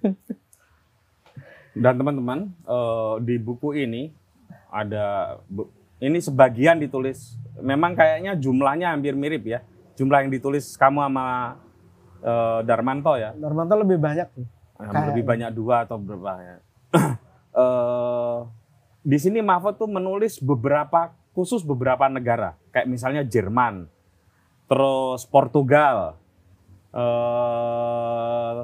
Dan teman-teman eh, di buku ini ada bu- ini sebagian ditulis memang kayaknya jumlahnya hampir mirip ya. Jumlah yang ditulis kamu sama eh, Darmanto ya. Darmanto lebih banyak tuh. Yang Kayak- lebih banyak dua atau berapa ya. [CLEARS THROAT] Eh, di sini Mahfud tuh menulis beberapa khusus beberapa negara, kayak misalnya Jerman, terus Portugal, eh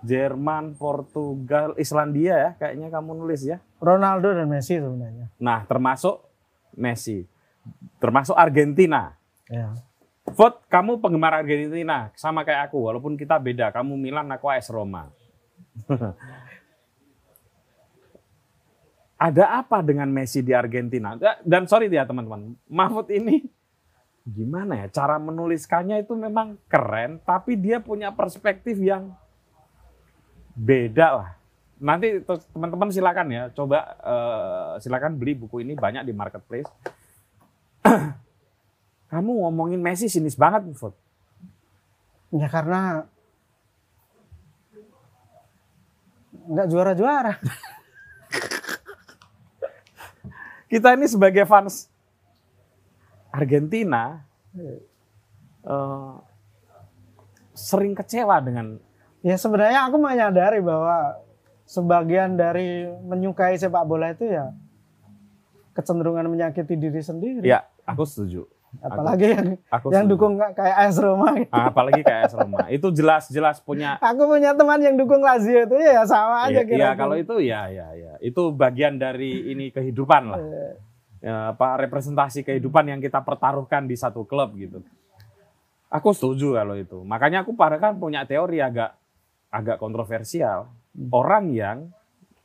Jerman, Portugal, Islandia ya, kayaknya kamu nulis ya. Ronaldo dan Messi sebenarnya. Nah, termasuk Messi, termasuk Argentina. Ya. Vote kamu penggemar Argentina sama kayak aku walaupun kita beda kamu Milan aku AS Roma [LAUGHS] ada apa dengan Messi di Argentina dan sorry ya teman-teman Mahfud ini gimana ya cara menuliskannya itu memang keren tapi dia punya perspektif yang beda lah. Nanti teman-teman silakan ya coba eh, silakan beli buku ini banyak di marketplace. [CLEARS THROAT] Kamu ngomongin Messi sinis banget Mahfud Ya karena nggak juara-juara. [LAUGHS] kita ini sebagai fans Argentina eh, sering kecewa dengan Ya sebenarnya aku menyadari bahwa sebagian dari menyukai sepak bola itu ya kecenderungan menyakiti diri sendiri. ya aku setuju Apalagi yang aku yang setuju. dukung kayak AS Roma. gitu. Ah, apalagi kayak AS Roma itu jelas-jelas punya Aku punya teman yang dukung Lazio itu ya sama aja Iya, kira iya, kalau itu ya ya ya itu bagian dari ini kehidupan lah ya, apa representasi kehidupan yang kita pertaruhkan di satu klub gitu aku setuju kalau itu makanya aku pada kan punya teori agak agak kontroversial orang yang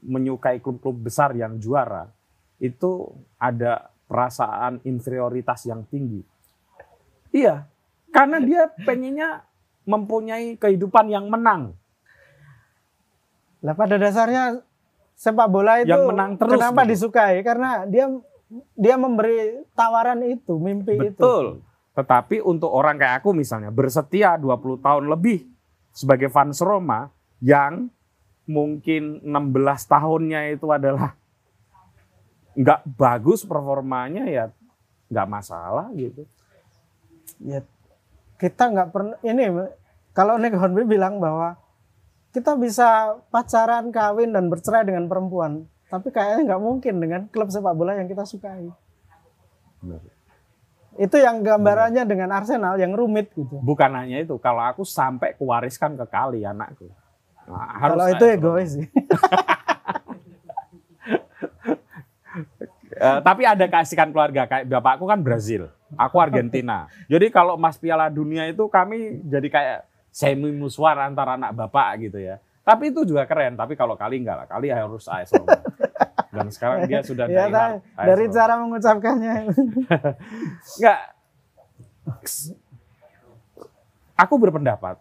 menyukai klub-klub besar yang juara itu ada perasaan inferioritas yang tinggi iya karena dia pengennya mempunyai kehidupan yang menang Lah pada dasarnya sepak bola itu Yang menang terus kenapa gitu. disukai? Karena dia dia memberi tawaran itu, mimpi itu. Betul. Tetapi untuk orang kayak aku misalnya bersetia 20 tahun lebih sebagai fans Roma yang mungkin 16 tahunnya itu adalah nggak bagus performanya ya nggak masalah gitu. Ya, kita nggak pernah ini kalau Nick Hornby bilang bahwa kita bisa pacaran, kawin dan bercerai dengan perempuan, tapi kayaknya nggak mungkin dengan klub sepak bola yang kita sukai. Itu yang gambarannya dengan Arsenal yang rumit gitu. Bukan hanya itu, kalau aku sampai kuwariskan ke kali anakku. Nah, harus Kalau itu egois sih. [LAUGHS] Eh, tapi ada keasikan keluarga kayak bapakku kan Brazil, aku Argentina. [LAUGHS] jadi kalau Mas Piala Dunia itu kami jadi kayak semi muswar antara anak bapak gitu ya. Tapi itu juga keren. Tapi kalau kali enggak lah, kali harus AS Roma. Dan sekarang dia [LAUGHS] sudah ya, dari Roma. cara mengucapkannya. [LAUGHS] Enggak. Aku berpendapat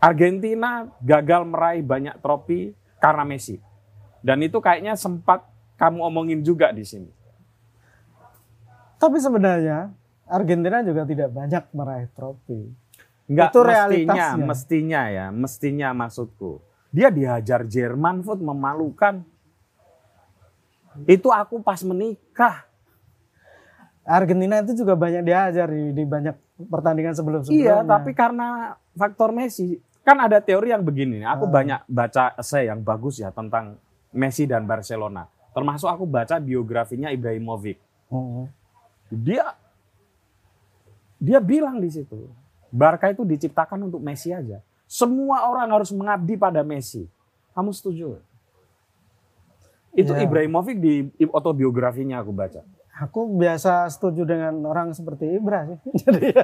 Argentina gagal meraih banyak trofi karena Messi. Dan itu kayaknya sempat kamu omongin juga di sini. Tapi sebenarnya Argentina juga tidak banyak meraih trofi. Enggak, Itu mestinya, realitasnya. mestinya ya, mestinya maksudku. Dia dihajar Jerman, Food memalukan. Itu aku pas menikah. Argentina itu juga banyak diajar di, di banyak pertandingan sebelum-sebelumnya. Iya, tapi karena faktor Messi, kan ada teori yang begini. Aku Ah. banyak baca essay yang bagus ya tentang Messi dan Barcelona. Termasuk aku baca biografinya Ibrahimovic. Oh. Dia dia bilang di situ, Barca itu diciptakan untuk Messi aja. Semua orang harus mengabdi pada Messi. Kamu setuju? Itu Ya. Ibrahimovic di autobiografinya aku baca. Aku biasa setuju dengan orang seperti Ibra sih. [LAUGHS] Jadi,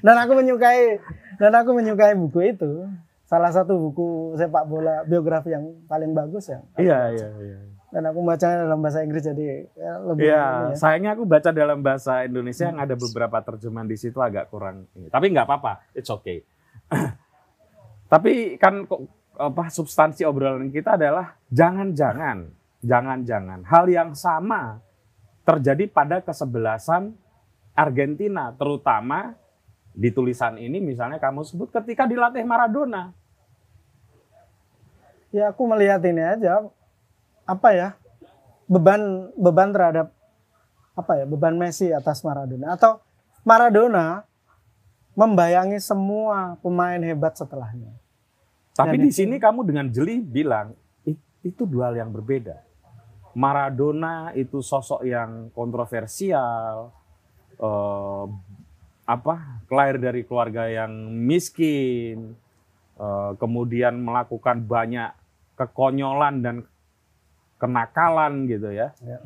dan aku menyukai dan aku menyukai buku itu. Salah satu buku sepak bola biografi yang paling bagus ya. Iya, iya, iya. dan aku bacanya dalam bahasa Inggris jadi ya, lebih Iya, ya. sayangnya aku baca dalam bahasa Indonesia yang ada beberapa terjemahan di situ agak kurang. ini. Tapi nggak apa-apa, it's okay. [CLEARS THROAT] Tapi kan apa substansi obrolan kita adalah jangan-jangan, jangan-jangan hal yang sama terjadi pada kesebelasan Argentina, terutama di tulisan ini misalnya kamu sebut ketika dilatih Maradona. ya aku melihat ini aja apa ya beban beban terhadap apa ya beban Messi atas Maradona atau Maradona membayangi semua pemain hebat setelahnya. Tapi Dan di itu- sini kamu dengan jeli bilang "Ih, itu dua hal yang berbeda. Maradona itu sosok yang kontroversial, eh, apa lahir dari keluarga yang miskin, eh, kemudian melakukan banyak kekonyolan dan kenakalan gitu ya. Ya.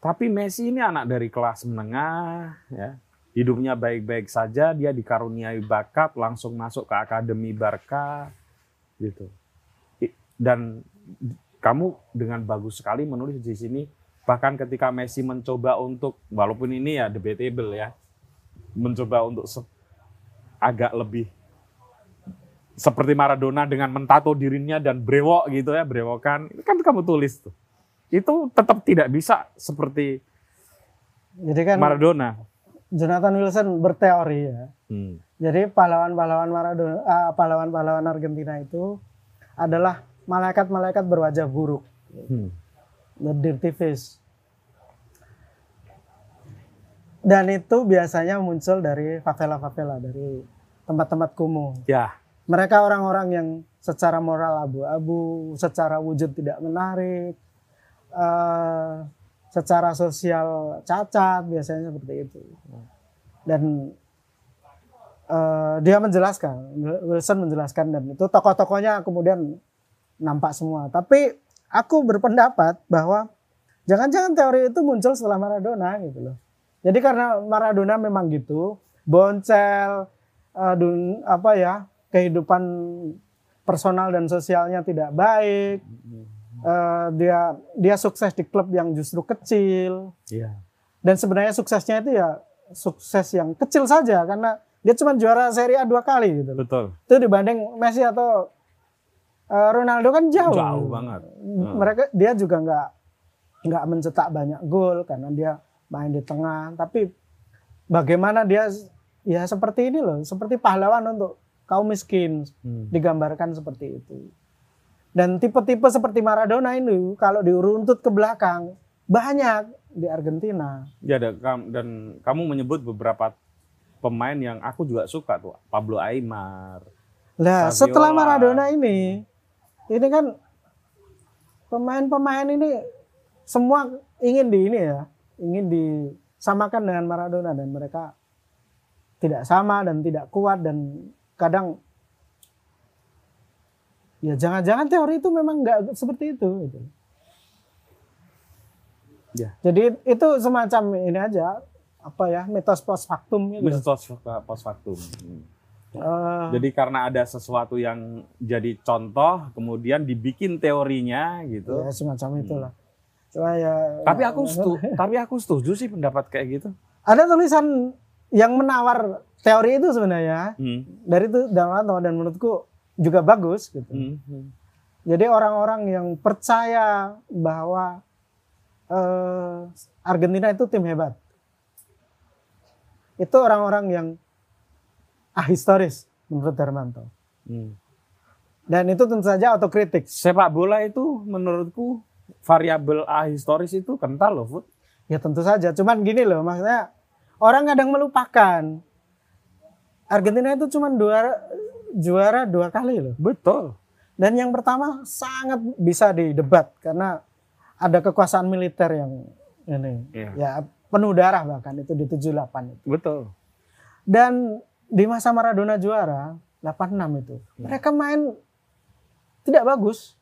Tapi Messi ini anak dari kelas menengah, ya. hidupnya baik-baik saja, dia dikaruniai bakat, langsung masuk ke akademi Barca, gitu. Dan kamu dengan bagus sekali menulis di sini, bahkan ketika Messi mencoba untuk, walaupun ini ya debatable ya, mencoba untuk agak lebih seperti Maradona dengan mentato dirinya dan brewok gitu ya, brewokan, itu kan kamu tulis tuh. Itu tetap tidak bisa seperti Jadi kan Maradona. Jonathan Wilson berteori ya. Hmm. Jadi pahlawan-pahlawan Maradona, ah, pahlawan-pahlawan Argentina itu adalah malaikat-malaikat berwajah buruk, Hmm. the dirty face. Dan itu biasanya muncul dari favela-favela, dari tempat-tempat kumuh. Ya, Mereka orang-orang yang secara moral abu-abu, secara wujud tidak menarik, eh, secara sosial cacat, biasanya seperti itu. Dan eh, dia menjelaskan, Wilson menjelaskan dan itu tokoh-tokohnya kemudian nampak semua. Tapi aku berpendapat bahwa jangan-jangan teori itu muncul setelah Maradona gitu loh. Jadi karena Maradona memang gitu, boncel, eh, dun- apa ya, kehidupan personal dan sosialnya tidak baik. Eh, dia dia sukses di klub yang justru kecil Iya. dan sebenarnya suksesnya itu ya sukses yang kecil saja karena dia cuma juara Serie A dua kali gitu loh. Betul. Itu dibanding Messi atau eh, Ronaldo kan jauh. Jauh banget. Hmm. Mereka dia juga nggak nggak mencetak banyak gol karena dia main di tengah. Tapi bagaimana dia ya seperti ini loh, seperti pahlawan untuk kaum miskin Hmm. digambarkan seperti itu. Dan tipe-tipe seperti Maradona ini kalau diruntut ke belakang banyak di Argentina. Ya, dan kamu menyebut beberapa pemain yang aku juga suka tuh, Pablo Aimar. Lah, Saviola. setelah Maradona ini, ini kan pemain-pemain ini semua ingin di ini ya, ingin disamakan dengan Maradona dan mereka tidak sama dan tidak kuat dan kadang ya jangan-jangan teori itu memang nggak seperti itu. gitu. Ya. Jadi itu semacam ini aja apa ya mitos post factum gitu. Mitos post factum. Hmm. Eh, Jadi karena ada sesuatu yang jadi contoh, kemudian dibikin teorinya gitu. ya semacam itulah. Cuma ya Tapi aku setuju, tapi aku setuju sih pendapat kayak gitu. ada tulisan yang menawar teori itu sebenarnya Hmm. dari itu Darmanto dan menurutku juga bagus gitu. Hmm. Jadi orang-orang yang percaya bahwa eh, Argentina itu tim hebat. Itu orang-orang yang ahistoris menurut Darmanto. Hmm. Dan itu tentu saja otokritik. Sepak bola itu menurutku variabel ahistoris itu kental loh, Fut. Ya tentu saja. Cuman gini loh, maksudnya orang kadang melupakan Argentina itu cuma dua juara dua kali loh. Betul. Dan yang pertama sangat bisa didebat karena ada kekuasaan militer yang ini Iya. ya penuh darah bahkan itu di 78 itu. Betul. Dan di masa Maradona juara 86 itu mereka main tidak bagus.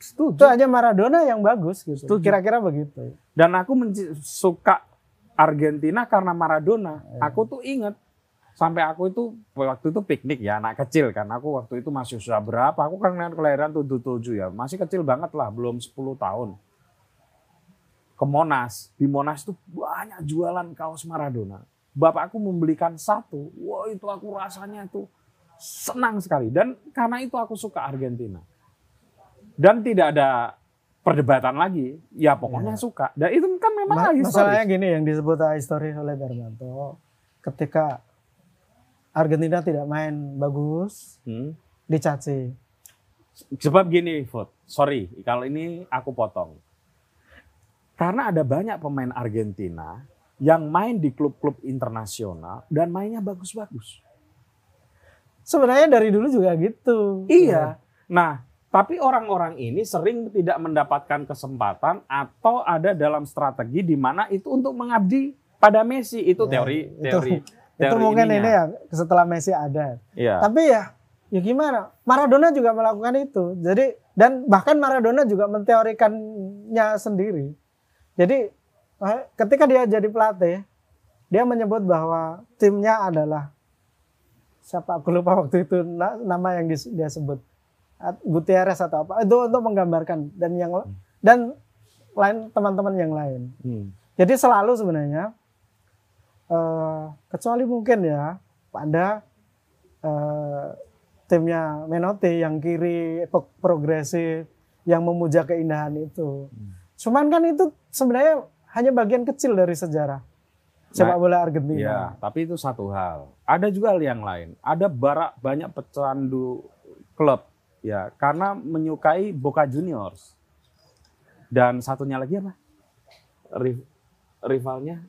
Setuju. Itu aja Maradona yang bagus gitu. Setuju. Kira-kira begitu. Dan aku menci- suka Argentina karena Maradona. Aku tuh inget sampai aku itu waktu itu piknik ya anak kecil kan. Aku waktu itu masih usia berapa? Aku kan kelahiran 77 ya. Masih kecil banget lah, belum 10 tahun. Ke Monas. Di Monas itu banyak jualan kaos Maradona. Bapakku membelikan satu. Wah itu aku rasanya itu senang sekali. Dan karena itu aku suka Argentina. Dan tidak ada perdebatan lagi. Ya pokoknya Ya. suka. Dan itu kan memang Ma- historis. masalahnya gini yang disebut historis oleh Darmanto ketika Argentina tidak main bagus Hmm. dicaci Sebab gini, Fot. Sorry, kalau ini aku potong. Karena ada banyak pemain Argentina yang main di klub-klub internasional dan mainnya bagus-bagus. sebenarnya dari dulu juga gitu Iya. Nah, tapi orang-orang ini sering tidak mendapatkan kesempatan atau ada dalam strategi di mana itu untuk mengabdi pada Messi. Itu Ya, teori itu- teori [LAUGHS] itu teori mungkin ininya. ini ya setelah Messi ada Iya. tapi ya ya gimana Maradona juga melakukan itu jadi dan bahkan Maradona juga menteorikannya sendiri jadi eh, ketika dia jadi pelatih dia menyebut bahwa timnya adalah siapa aku lupa waktu itu na- nama yang dia sebut. Gutierrez atau apa. Itu untuk menggambarkan. Dan yang dan lain teman-teman yang lain. Hmm. jadi selalu sebenarnya eh, kecuali mungkin ya pada eh, timnya Menotti yang kiri pro- progresif yang memuja keindahan itu. Cuman kan itu sebenarnya hanya bagian kecil dari sejarah sepak Nah, bola Argentina. tapi itu satu hal. Ada juga hal yang lain. Ada barak banyak pecandu klub ya karena menyukai Boca Juniors. Dan satunya lagi apa? Ri- rivalnya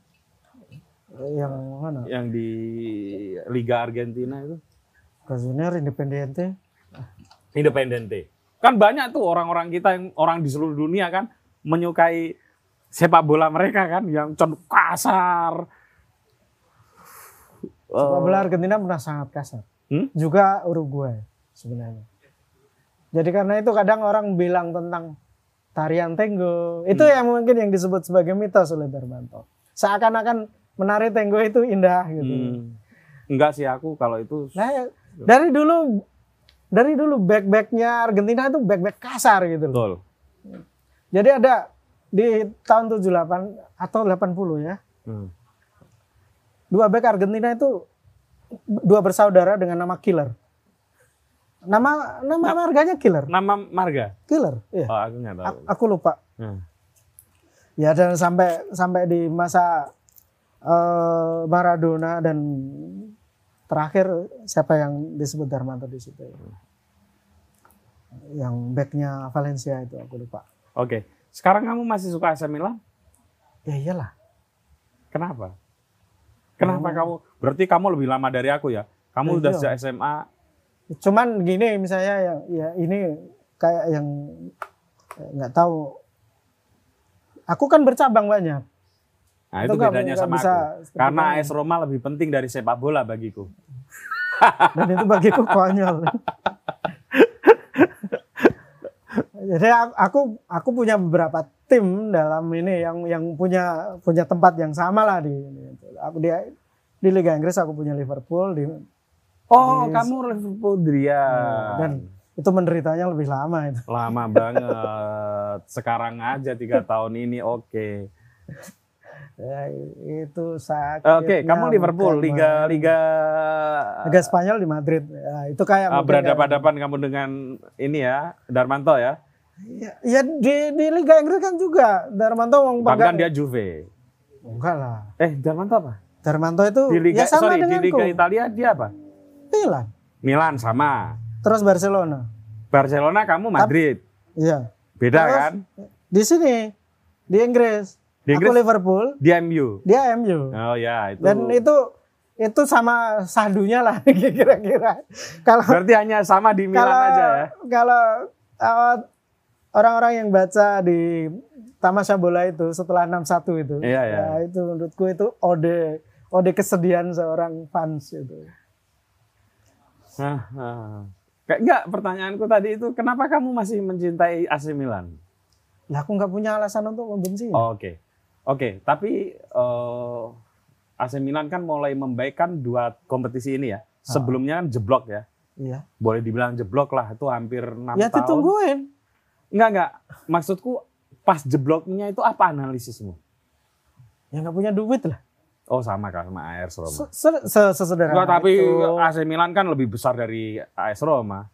Yang mana? yang di Liga Argentina itu Junior Independiente. Independente. Kan banyak tuh orang-orang kita yang orang di seluruh dunia kan menyukai sepak bola mereka kan yang cenderung kasar. Sepak Eh, bola Argentina pernah sangat kasar. Hmm? Juga Uruguay sebenarnya. Jadi karena itu kadang orang bilang tentang tarian tenggo. Itu Hmm. yang mungkin yang disebut sebagai mitos oleh Darmanto. Seakan-akan menari tenggo itu indah gitu. hmm. Enggak sih aku kalau itu Nah, dari dulu dari dulu back-backnya Argentina itu back-back kasar gitu loh. betul. Jadi ada di tahun 78 atau 80 ya. Hmm. Dua back Argentina itu dua bersaudara dengan nama Killer. Nama nama marganya Killer. Nama marga? Killer. Iya. Oh, aku nggak tahu. A- Aku lupa. Hmm. Ya dan sampai sampai di masa eh, Maradona dan terakhir siapa yang disebut Darmanto di situ ya? Yang backnya Valencia itu aku lupa. Oke. Sekarang kamu masih suka AC Milan? Ya iyalah. Kenapa? Kenapa Oh. kamu? Berarti kamu lebih lama dari aku ya? Kamu Ya, udah iya. sejak SMA. Cuman gini misalnya ya, ya ini kayak yang eh, nggak tahu. Aku kan bercabang banyak. Nah, itu nggak- bedanya sama aku. Karena. AS Roma lebih penting dari sepak bola bagiku. dan itu bagiku konyol. [LAUGHS] Jadi aku- aku punya beberapa tim dalam ini yang yang punya punya tempat yang sama lah di. Aku di di Liga Inggris aku punya Liverpool di Oh, Yes. kamu Liverpool Drian. dan itu menderitanya lebih lama itu. Lama banget. [LAUGHS] Sekarang aja tiga [LAUGHS] tahun ini oke. Ya, itu sakit. Oke, kamu Liverpool, Liga Liga Liga Spanyol di Madrid. Ya, itu kayak Ah, berhadapan-hadapan kamu dengan ini ya, Darmanto ya. Kayak- Ya, di di Liga Inggris kan juga Darmanto mau Bahkan dia Juve. Enggak lah. Eh, Darmanto apa? Darmanto itu Di Liga ya sama sorry, di. Liga Italia dia apa? Milan. Milan sama. Terus Barcelona. Barcelona kamu Madrid. Iya. Beda Terus, kan? Di sini di Inggris. Di Aku Inggris Liverpool, di MU. dia MU. Oh ya, itu. Dan itu itu sama sahdunya lah [LAUGHS] kira-kira. Kalau berarti hanya sama di Milan kalau aja ya. kalau uh, orang-orang yang baca di Tamasya Bola itu setelah 6-1 itu. Iya, iya. ya, itu menurutku itu ode ode kesedihan seorang fans itu. Hah. Kayak enggak pertanyaanku tadi itu kenapa kamu masih mencintai AC Milan? Lah aku nggak punya alasan untuk membenci. Oh, Oke. Oke, tapi eh, AC Milan kan mulai membaikkan dua kompetisi ini ya. Sebelumnya kan jeblok ya. Iya. Boleh dibilang jeblok lah, itu hampir enam Ya tahun. ditungguin. Enggak, enggak. Maksudku pas jebloknya itu apa analisismu? Ya nggak punya duit lah. Oh sama kan sama AS Roma. Se- se- se- Sesederhana Enggak, tapi itu. AC Milan kan lebih besar dari AS Roma.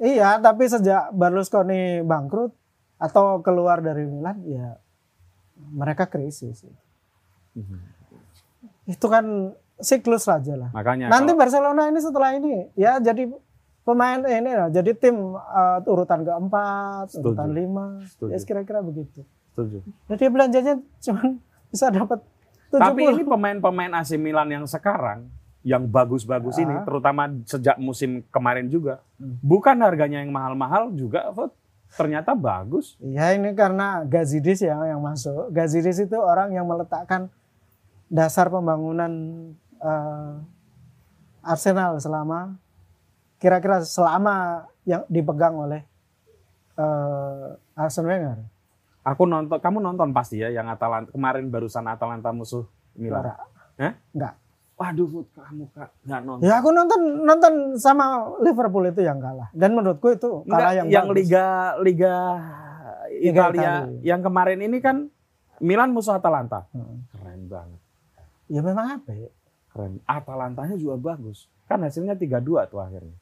Iya, tapi sejak Berlusconi bangkrut atau keluar dari Milan, ya mereka krisis. Itu kan siklus saja lah. Makanya Nanti kalau- Barcelona ini setelah ini ya jadi pemain ini lah, jadi tim eh, urutan keempat, Setuju. urutan lima, Setuju. ya kira-kira begitu. setuju. Nah, dia belanjanya cuma [LAUGHS] bisa dapat 70. Tapi ini pemain-pemain AC Milan yang sekarang yang bagus-bagus ini, Ah. terutama sejak musim kemarin juga, Hmm. bukan harganya yang mahal-mahal juga, Fut. ternyata bagus. Ya ini karena Gazidis ya yang masuk. Gazidis itu orang yang meletakkan dasar pembangunan eh, Arsenal selama kira-kira selama yang dipegang oleh eh, Arsene Wenger. Aku nonton, kamu nonton pasti ya yang Atalanta kemarin barusan Atalanta musuh Milan. Ora. Hah? Enggak. Waduh, kamu kak nggak nonton. Ya aku nonton nonton sama Liverpool itu yang kalah. Dan menurutku itu kalah Enggak, yang, yang bagus. Liga Liga Liga Italia Italia. yang kemarin ini kan Milan musuh Atalanta. Hmm. Keren banget. Ya memang apa ya? Keren. Atalantanya juga bagus. Kan hasilnya 3-2 tuh akhirnya.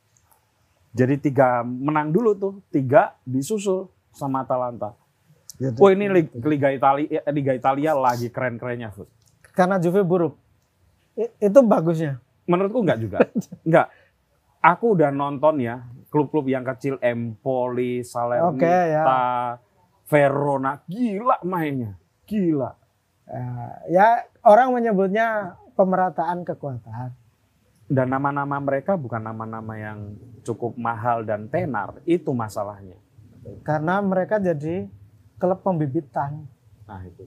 Jadi tiga menang dulu tuh, tiga disusul sama Atalanta. Ya, Oh ini Liga, Liga Italia, Liga Italia lagi keren-kerennya. Karena Juve buruk. I- itu bagusnya. Menurutku enggak juga. [LAUGHS] enggak. Aku udah nonton ya klub-klub yang kecil Empoli, Salernitana, Oke, ya. Verona, gila mainnya. Gila. Eh, ya orang menyebutnya pemerataan kekuatan. Dan nama-nama mereka bukan nama-nama yang cukup mahal dan tenar, itu masalahnya. Karena mereka jadi klub pembibitan. Nah, itu.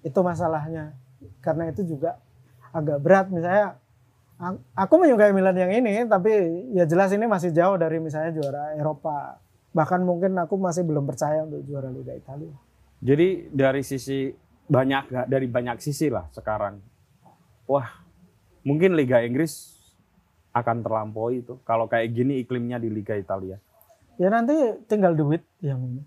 Itu masalahnya. Karena itu juga agak berat misalnya aku menyukai Milan yang ini tapi ya jelas ini masih jauh dari misalnya juara Eropa. Bahkan mungkin aku masih belum percaya untuk juara Liga Italia. Jadi dari sisi banyak dari banyak sisi lah sekarang. Wah, mungkin Liga Inggris akan terlampaui itu kalau kayak gini iklimnya di Liga Italia. Ya nanti tinggal duit yang.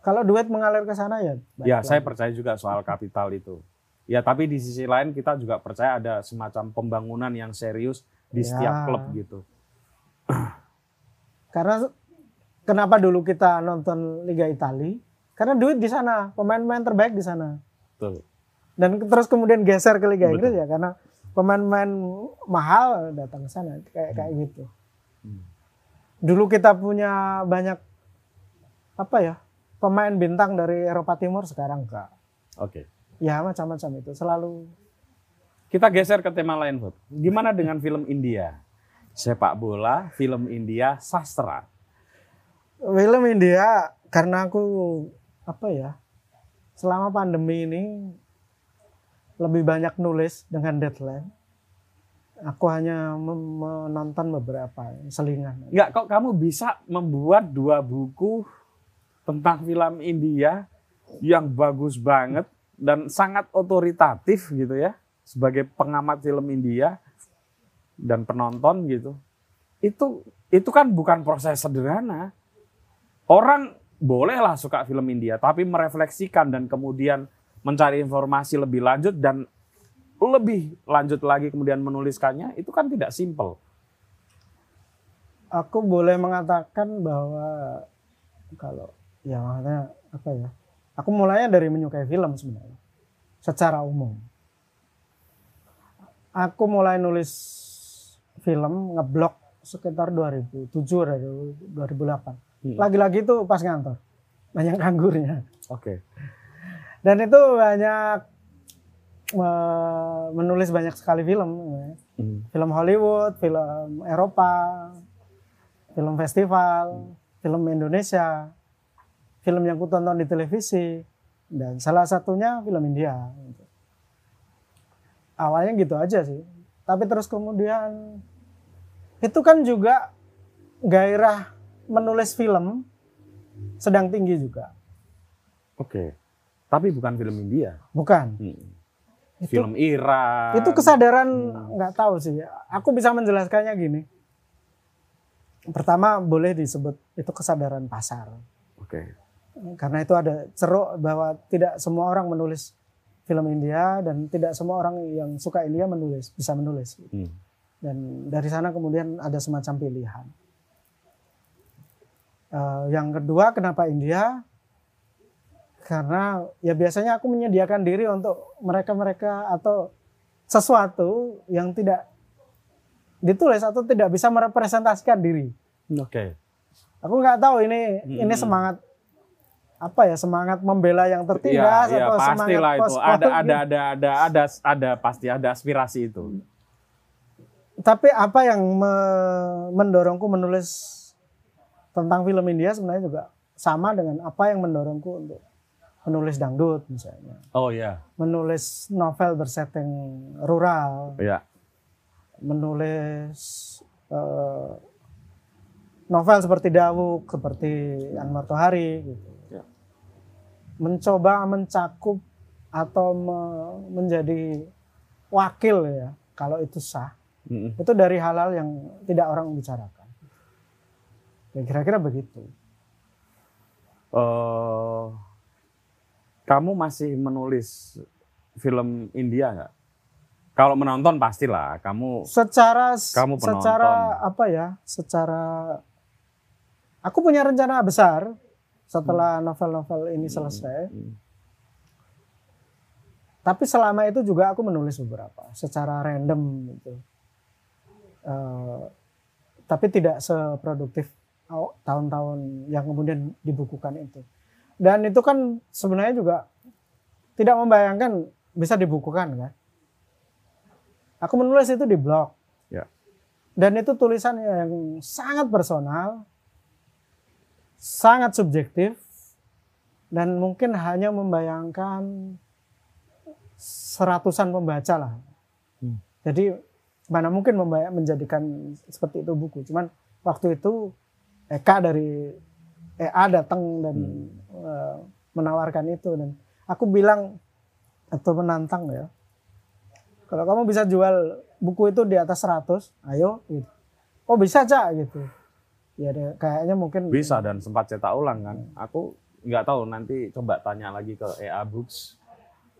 Kalau duit mengalir ke sana ya. baik Ya, saya percaya juga soal kapital itu. Ya, tapi di sisi lain kita juga percaya ada semacam pembangunan yang serius di Ya. setiap klub gitu. [CLEARS THROAT] Karena kenapa dulu kita nonton Liga Italia? Karena duit di sana, pemain-pemain terbaik di sana. Betul. Dan terus kemudian geser ke Liga Betul. Inggris ya karena pemain-pemain mahal datang ke sana kayak kayak gitu. Hmm. Dulu kita punya banyak apa ya? pemain bintang dari Eropa Timur sekarang enggak. Oke. Ya macam-macam itu selalu Kita geser ke tema lain, Bud. Gimana [LAUGHS] dengan film India? Sepak bola, film India, sastra. film India karena aku apa ya? Selama pandemi ini lebih banyak nulis dengan deadline. Aku hanya menonton beberapa selingan. Enggak, kok kamu bisa membuat dua buku tentang film India yang bagus banget dan sangat otoritatif gitu ya sebagai pengamat film India dan penonton gitu. Itu itu kan bukan proses sederhana. Orang bolehlah suka film India tapi merefleksikan dan kemudian mencari informasi lebih lanjut dan lebih lanjut lagi kemudian menuliskannya itu kan tidak simpel. Aku boleh mengatakan bahwa kalau ya maksudnya apa ya? Aku mulainya dari menyukai film sebenarnya. Secara umum. Aku mulai nulis film ngeblok sekitar 2007 atau 2008. Hmm. Lagi-lagi itu pas ngantor. Banyak kanggurnya. Oke. Dan itu banyak eh, menulis banyak sekali film. ya. Hmm. Film Hollywood, film Eropa, film festival, film Indonesia, film yang ku tonton di televisi, dan salah satunya film India. Awalnya gitu aja sih. Tapi terus kemudian itu kan juga gairah menulis film sedang tinggi juga. Oke. Tapi bukan film India. Bukan. Itu, Film Iran. itu kesadaran Hmm. nggak tahu sih. Aku bisa menjelaskannya gini. Pertama boleh disebut itu kesadaran pasar. Oke. karena itu ada ceruk bahwa tidak semua orang menulis film India dan tidak semua orang yang suka India menulis bisa menulis Hmm. dan dari sana kemudian ada semacam pilihan. Eh, yang kedua kenapa India? Karena ya biasanya aku menyediakan diri untuk mereka-mereka atau sesuatu yang tidak ditulis atau tidak bisa merepresentasikan diri. Oke. Aku nggak tahu ini Hmm. ini semangat apa ya semangat membela yang tertindas iya, atau semangat pastilah itu. post- Ada ada ada ada ada ada pasti ada aspirasi itu. Tapi apa yang me- mendorongku menulis tentang film India sebenarnya juga sama dengan apa yang mendorongku untuk menulis dangdut misalnya, Oh ya. menulis novel bersetting rural, Ya. menulis eh, novel seperti Dawuk, seperti Anwar Tohari, gitu. Ya. mencoba mencakup atau me- menjadi wakil ya, kalau itu sah Mm-mm. itu dari hal-hal yang tidak orang bicarakan. Ya kira-kira begitu. Eh, kamu masih menulis film India nggak? Kalau menonton pastilah kamu. Secara Kamu penonton. secara apa ya? Secara aku punya rencana besar setelah novel-novel ini selesai. Hmm. Tapi selama itu juga aku menulis beberapa secara random gitu. Eh, tapi tidak seproduktif aw- tahun-tahun yang kemudian dibukukan itu. Dan itu kan sebenarnya juga tidak membayangkan bisa dibukukan kan. Aku menulis itu di blog. Ya. Dan itu tulisan yang sangat personal, sangat subjektif, dan mungkin hanya membayangkan seratusan pembaca lah. Hmm. Jadi mana mungkin menjadikan seperti itu buku. Cuman waktu itu Eka dari EA datang dan eh, menawarkan itu dan aku bilang atau menantang ya. Kalau kamu bisa jual buku itu di atas 100, ayo gitu. Oh bisa Cak gitu. Ya deh, kayaknya mungkin Bisa dan sempat cetak ulang kan. Aku nggak tahu nanti coba tanya lagi ke EA Books.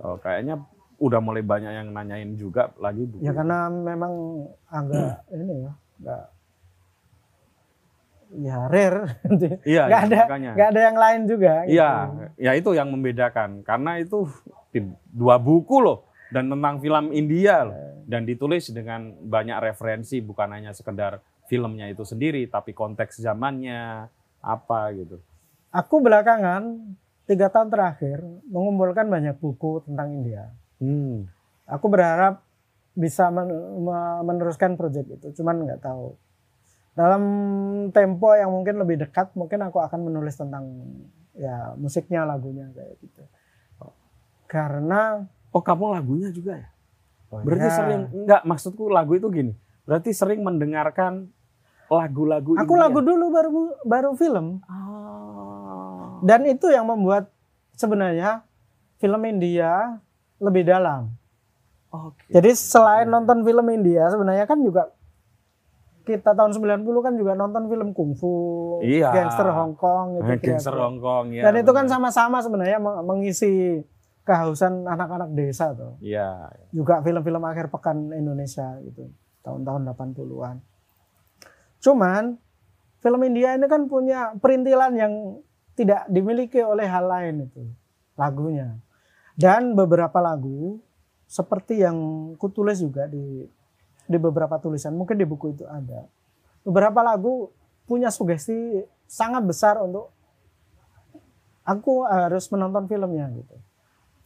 Oh, kayaknya udah mulai banyak yang nanyain juga lagi buku. Ya karena memang agak ini ya, enggak ya rare. [LAUGHS] Iya, Nggak iya, ada makanya. nggak ada yang lain juga. gitu. Iya, ya itu yang membedakan karena itu dua buku loh dan tentang film India loh dan ditulis dengan banyak referensi bukan hanya sekedar filmnya itu sendiri tapi konteks zamannya apa gitu. Aku belakangan tiga tahun terakhir mengumpulkan banyak buku tentang India. Hmm. Aku berharap bisa men- me- meneruskan proyek itu, cuman nggak tahu. Dalam tempo yang mungkin lebih dekat, mungkin aku akan menulis tentang ya musiknya, lagunya kayak gitu. Karena Oh kamu lagunya juga ya? Berarti ya, sering enggak maksudku lagu itu gini. Berarti sering mendengarkan lagu-lagu aku lagu dulu baru baru film. Ah. Dan itu yang membuat sebenarnya film India lebih dalam. Oke. Jadi selain nonton film India sebenarnya kan juga kita tahun 90 kan juga nonton film kungfu, Iya. gangster Hong Kong gitu [LAUGHS] Gangster kira-kira. Hong Kong ya. Dan itu kan sama-sama sebenarnya meng- mengisi kehausan anak-anak desa tuh. Iya. Juga film-film akhir pekan Indonesia gitu, tahun-tahun 80-an. Cuman film India ini kan punya perintilan yang tidak dimiliki oleh hal lain itu, lagunya. Dan beberapa lagu seperti yang kutulis juga di di beberapa tulisan, mungkin di buku itu ada. Beberapa lagu punya sugesti sangat besar untuk aku harus menonton filmnya gitu.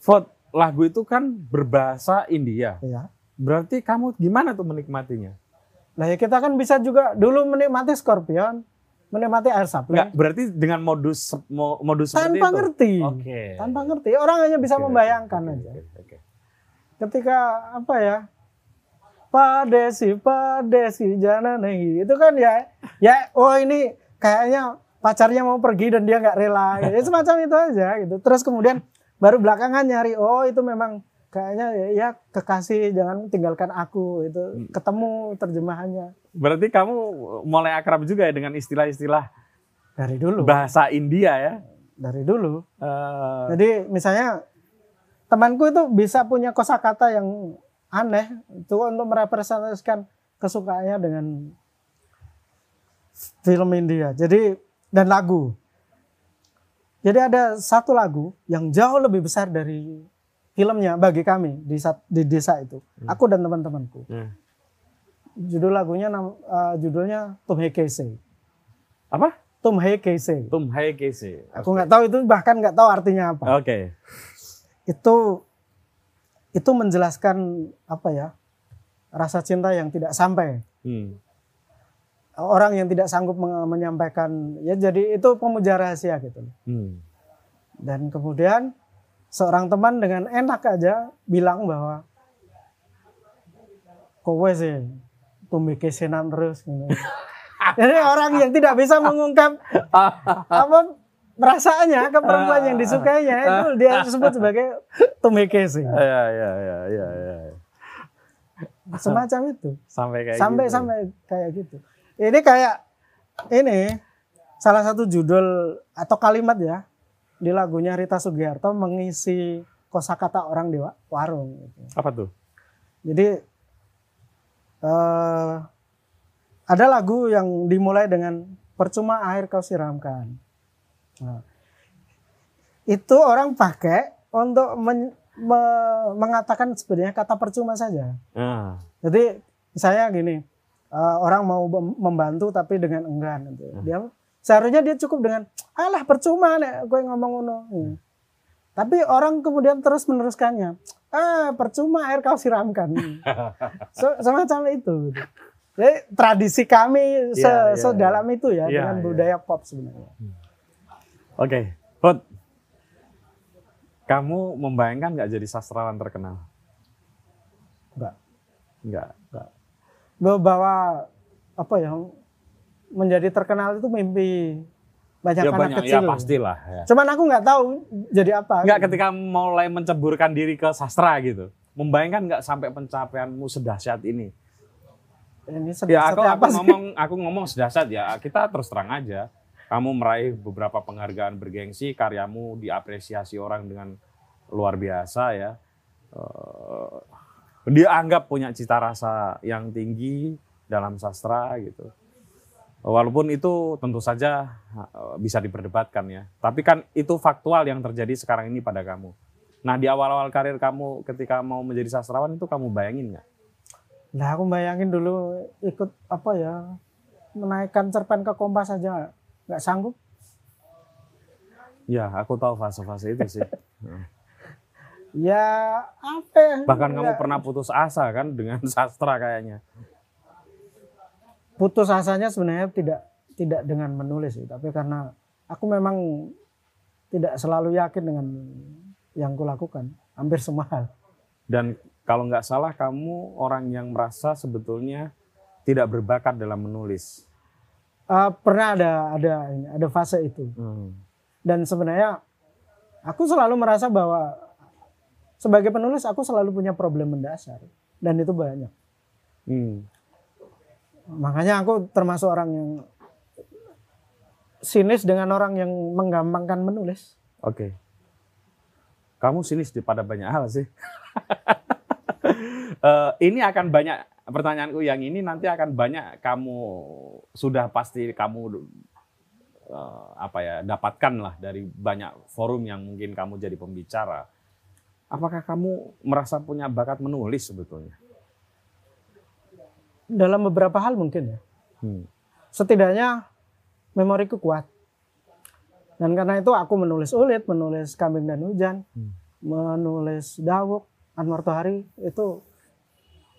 Fot, lagu itu kan berbahasa India. Ya. Berarti kamu gimana tuh menikmatinya? Nah ya kita kan bisa juga dulu menikmati Scorpion, menikmati Air Supply Enggak, berarti dengan modus mo- modus tanpa itu. ngerti, Oke. tanpa ngerti. Orang hanya bisa Oke, membayangkan oke, aja. oke, oke. Ketika apa ya, Padesi, Padesi, Jananahi, itu kan ya, ya, oh ini kayaknya pacarnya mau pergi dan dia nggak rela, ya semacam itu aja gitu. Terus kemudian baru belakangan nyari, oh itu memang kayaknya ya, ya kekasih jangan tinggalkan aku itu ketemu terjemahannya Berarti kamu mulai akrab juga ya dengan istilah-istilah dari dulu. bahasa India ya? dari dulu. Eh, Jadi misalnya temanku itu bisa punya kosakata yang aneh itu untuk merepresentasikan kesukaannya dengan film India. Jadi dan lagu. Jadi ada satu lagu yang jauh lebih besar dari filmnya bagi kami di di desa itu. Aku dan teman-temanku. hmm. Judul lagunya eh, judulnya Tum Hai Kaise. Apa? Tum Hai Kaise. Tum Hai Kese. Aku nggak tahu itu bahkan nggak tahu artinya apa. Oke. itu itu menjelaskan apa ya rasa cinta yang tidak sampai Hmm. orang yang tidak sanggup men- menyampaikan ya jadi itu pemuja rahasia gitu Hmm. dan kemudian seorang teman dengan enak aja bilang bahwa kowe sih tumbuh kesenan terus gitu. [LAUGHS] jadi orang yang tidak bisa mengungkap [LAUGHS] apa perasaannya ke perempuan yang disukainya itu dia sebut sebagai tumekese Ya ya ya ya ya. semacam itu Sampai kayak sampai gitu. sampai kayak gitu ini kayak ini salah satu judul atau kalimat ya di lagunya Rita Sugiharto mengisi kosakata orang di wa- warung gitu. Apa tuh? jadi eh, ada lagu yang dimulai dengan percuma air kau siramkan Nah, itu orang pakai untuk men- me- mengatakan sebenarnya kata percuma saja Ah. jadi saya gini, eh, orang mau mem- membantu tapi dengan enggan. Gitu. Dia seharusnya dia cukup dengan, alah percuma nek gue ngomong ngono. Hmm. Tapi orang kemudian terus meneruskannya, ah percuma air kau siramkan. [LAUGHS] so, semacam itu. Gitu. Jadi tradisi kami se- Iya, iya, sedalam itu ya Iya, dengan iya. budaya pop sebenarnya. Oke, Hud. Kamu membayangkan nggak jadi sastrawan terkenal? Enggak. Nggak. nggak. Bahwa apa ya menjadi terkenal itu mimpi banyak Ya anak banyak, kecil. ya pastilah. Ya. Cuman aku nggak tahu jadi apa. Nggak ketika mulai menceburkan diri ke sastra gitu. Membayangkan nggak sampai pencapaianmu sedahsyat ini? Ini Ya aku, sedih aku apa sih? ngomong aku ngomong sedahsyat ya. Kita terus terang aja. Kamu meraih beberapa penghargaan bergengsi, karyamu diapresiasi orang dengan luar biasa ya. Eh, dia anggap punya cita rasa yang tinggi dalam sastra gitu. Walaupun itu tentu saja eh, bisa diperdebatkan ya. Tapi kan itu faktual yang terjadi sekarang ini pada kamu. Nah di awal-awal karir kamu ketika mau menjadi sastrawan itu kamu bayangin nggak? Nah aku bayangin dulu ikut apa ya menaikkan cerpen ke kompas aja nggak sanggup. Ya aku tahu fase-fase itu sih. [LAUGHS] Ya apa? ya? Bahkan kamu Ya, pernah putus asa kan dengan [LAUGHS] sastra kayaknya. putus asanya sebenarnya tidak tidak dengan menulis sih, tapi karena aku memang tidak selalu yakin dengan yang kulakukan hampir semua hal. Dan kalau nggak salah kamu orang yang merasa sebetulnya tidak berbakat dalam menulis. Eh, pernah ada ada ada fase itu dan sebenarnya aku selalu merasa bahwa sebagai penulis aku selalu punya problem mendasar dan itu banyak. Hmm. Makanya aku termasuk orang yang sinis dengan orang yang menggampangkan menulis. Oke. Kamu sinis di pada banyak hal sih. [LAUGHS] Eh, ini akan banyak pertanyaanku yang ini nanti akan banyak kamu sudah pasti kamu eh, apa ya dapatkan lah dari banyak forum yang mungkin kamu jadi pembicara. Apakah kamu merasa punya bakat menulis sebetulnya? Dalam beberapa hal mungkin ya. Hmm. Setidaknya memoriku kuat. Dan karena itu aku menulis ulit, menulis kambing dan hujan, Hmm. menulis dawuk, Anwar Tohari itu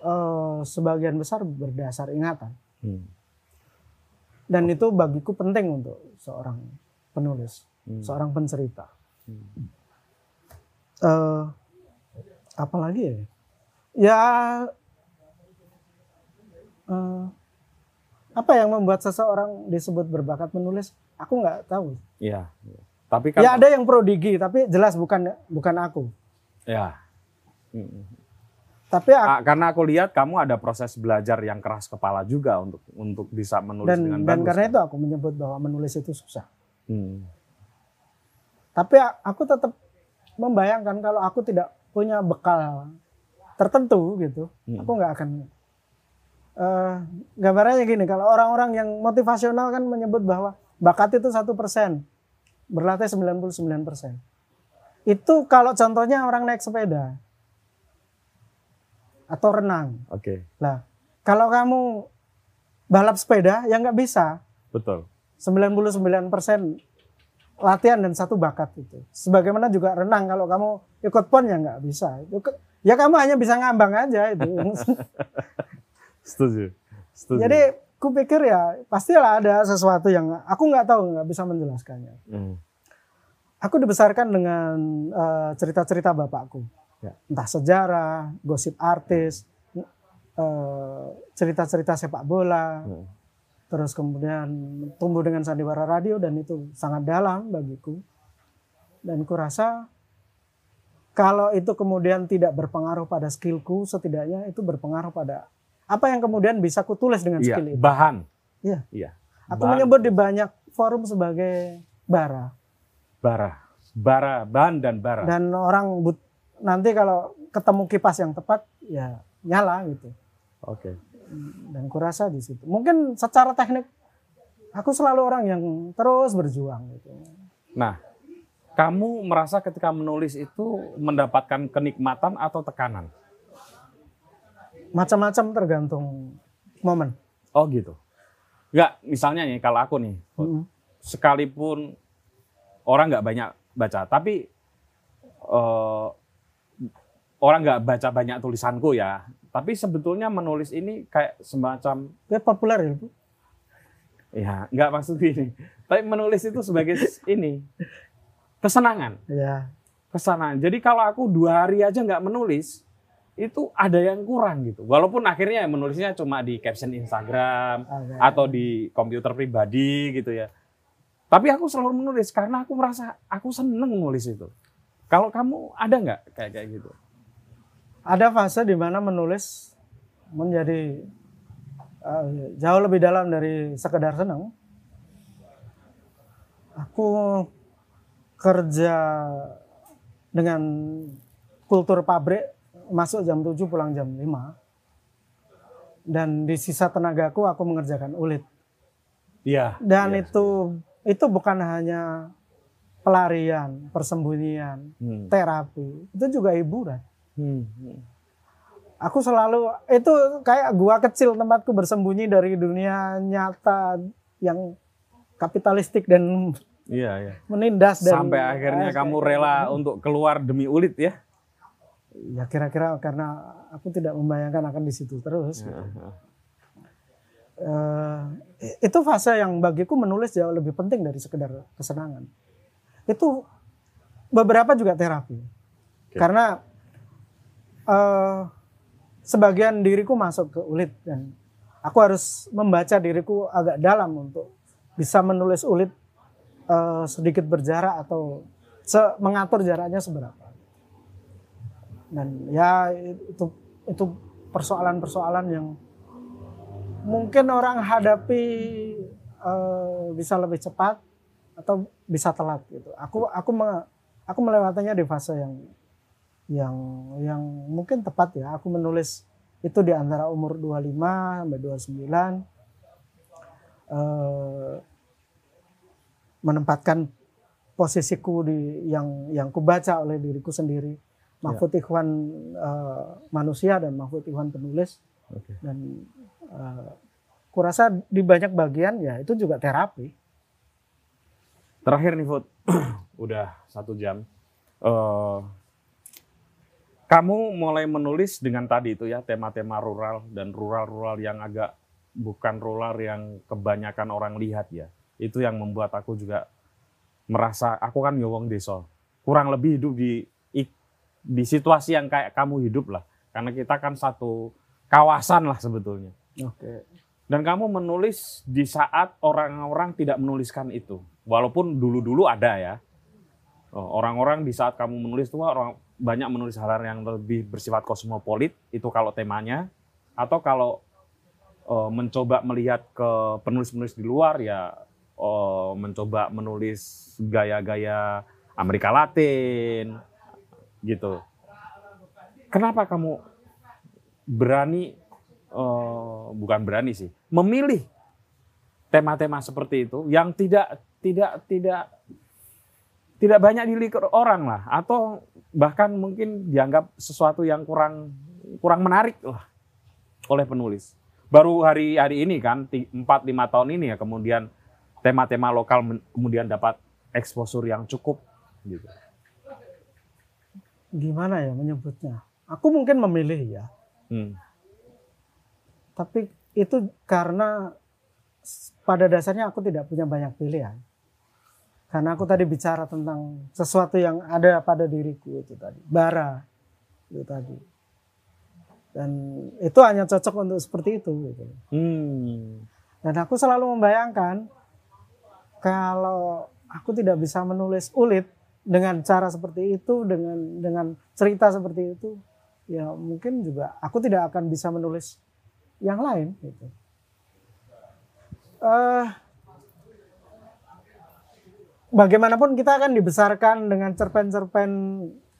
eh, sebagian besar berdasar ingatan. Hmm. Dan itu bagiku penting untuk seorang penulis, Hmm. seorang pencerita. Hmm. Eh, apalagi ya? Ya eh, apa yang membuat seseorang disebut berbakat menulis? Aku nggak tahu. Iya. Tapi kan Ya ada yang prodigi, tapi jelas bukan bukan aku. ya. Hmm. Tapi aku, Ah, karena aku lihat kamu ada proses belajar yang keras kepala juga untuk untuk bisa menulis dan dengan dan bagus. karena kan? itu aku menyebut bahwa menulis itu susah. Hmm. Tapi aku tetap membayangkan kalau aku tidak punya bekal tertentu gitu, Hmm. aku nggak akan. eh gambarannya gini, kalau orang-orang yang motivasional kan menyebut bahwa bakat itu satu persen, berlatih 99 persen. Itu kalau contohnya orang naik sepeda atau renang. Oke, Lah, kalau kamu balap sepeda ya nggak bisa. betul. 99% latihan dan satu bakat itu. Sebagaimana juga renang kalau kamu ikut pon ya nggak bisa. Ya kamu hanya bisa ngambang aja itu. [LAUGHS] Setuju. Setuju. Jadi kupikir ya pastilah ada sesuatu yang aku nggak tahu nggak bisa menjelaskannya. Hmm. Aku dibesarkan dengan eh, cerita-cerita bapakku. Ya. Entah sejarah, gosip artis, eh, cerita-cerita sepak bola, Hmm. terus kemudian tumbuh dengan sandiwara radio dan itu sangat dalam bagiku. Dan kurasa kalau itu kemudian tidak berpengaruh pada skillku, setidaknya itu berpengaruh pada apa yang kemudian bisa kutulis dengan Iya, skill itu. bahan. Iya. Iya. Aku Bahan. menyebut di banyak forum sebagai bara. bara. Bara, bahan dan bara. Dan orang but- nanti kalau ketemu kipas yang tepat, ya nyala gitu. Oke. Dan kurasa di situ. Mungkin secara teknik, aku selalu orang yang terus berjuang gitu. Nah, kamu merasa ketika menulis itu mendapatkan kenikmatan atau tekanan? Macam-macam tergantung momen. Oh gitu. Enggak, misalnya nih kalau aku nih, Mm. sekalipun orang nggak banyak baca, tapi eh, orang nggak baca banyak tulisanku ya, tapi sebetulnya menulis ini kayak semacam Ya populer ya, Bu. ya nggak maksud ini, tapi menulis itu sebagai [LAUGHS] ini kesenangan, Ya, kesenangan. Jadi kalau aku dua hari aja nggak menulis, itu ada yang kurang gitu. Walaupun akhirnya menulisnya cuma di caption Instagram, ada. atau di komputer pribadi gitu ya. Tapi aku selalu menulis karena aku merasa aku seneng nulis itu. Kalau kamu ada nggak kayak kayak gitu? Ada fase di mana menulis menjadi eh, jauh lebih dalam dari sekedar senang. Aku kerja dengan kultur pabrik masuk jam 7 pulang jam 5. Dan di sisa tenagaku aku mengerjakan ulit. Iya. Dan iya. itu itu bukan hanya pelarian, persembunyian, Hmm. terapi, itu juga hiburan. Hmm. hmm. Aku selalu itu kayak gua kecil tempatku bersembunyi dari dunia nyata yang kapitalistik dan Iya, iya. menindas dan Sampai akhirnya Ah, kamu rela untuk keluar demi ulit ya? ya kira-kira karena aku tidak membayangkan akan di situ terus. gitu. Eh, itu fase yang bagiku menulis jauh lebih penting dari sekedar kesenangan. Itu beberapa juga terapi. Oke. Karena eh, sebagian diriku masuk ke ulit dan aku harus membaca diriku agak dalam untuk bisa menulis ulit eh, sedikit berjarak atau se- mengatur jaraknya seberapa. Dan ya itu itu persoalan-persoalan yang mungkin orang hadapi eh, bisa lebih cepat atau bisa telat gitu. Aku aku me- aku melewatinya di fase yang yang yang mungkin tepat ya. Aku menulis itu di antara umur 25 sampai 29 eh, menempatkan posisiku di yang yang kubaca oleh diriku sendiri. Mahfud Ikhwan eh, manusia dan Mahfud Ikhwan penulis Oke. dan eh, kurasa di banyak bagian ya itu juga terapi. Terakhir nih, Food. [CLEARS THROAT] Udah satu jam. Eh, kamu mulai menulis dengan tadi itu ya, tema-tema rural dan rural-rural yang agak bukan rural yang kebanyakan orang lihat ya. Itu yang membuat aku juga merasa, aku kan yowong desa. Kurang lebih hidup di di situasi yang kayak kamu hidup lah. Karena kita kan satu kawasan lah sebetulnya. Oke. Dan kamu menulis di saat orang-orang tidak menuliskan itu. Walaupun dulu-dulu ada ya. Oh, Orang-orang di saat kamu menulis itu orang banyak menulis hal-hal yang lebih bersifat kosmopolit, itu kalau temanya. Atau kalau eh, mencoba melihat ke penulis-penulis di luar ya eh, mencoba menulis gaya-gaya Amerika Latin, gitu. Kenapa kamu berani, eh, bukan berani sih, memilih tema-tema seperti itu yang tidak tidak tidak tidak banyak dilirik orang lah, atau bahkan mungkin dianggap sesuatu yang kurang kurang menarik lah oleh penulis. Baru hari hari ini kan 4 5 tahun ini ya kemudian tema-tema lokal men- kemudian dapat eksposur yang cukup gitu. Gimana ya menyebutnya? Aku mungkin memilih ya, Hmm. tapi itu karena pada dasarnya aku tidak punya banyak pilihan. Karena aku tadi bicara tentang sesuatu yang ada pada diriku itu tadi, bara itu tadi. Dan itu hanya cocok untuk seperti itu gitu. Hmm. Dan aku selalu membayangkan kalau aku tidak bisa menulis ulit dengan cara seperti itu, dengan dengan cerita seperti itu, ya mungkin juga aku tidak akan bisa menulis yang lain. Gitu. Eh, bagaimanapun kita akan dibesarkan dengan cerpen-cerpen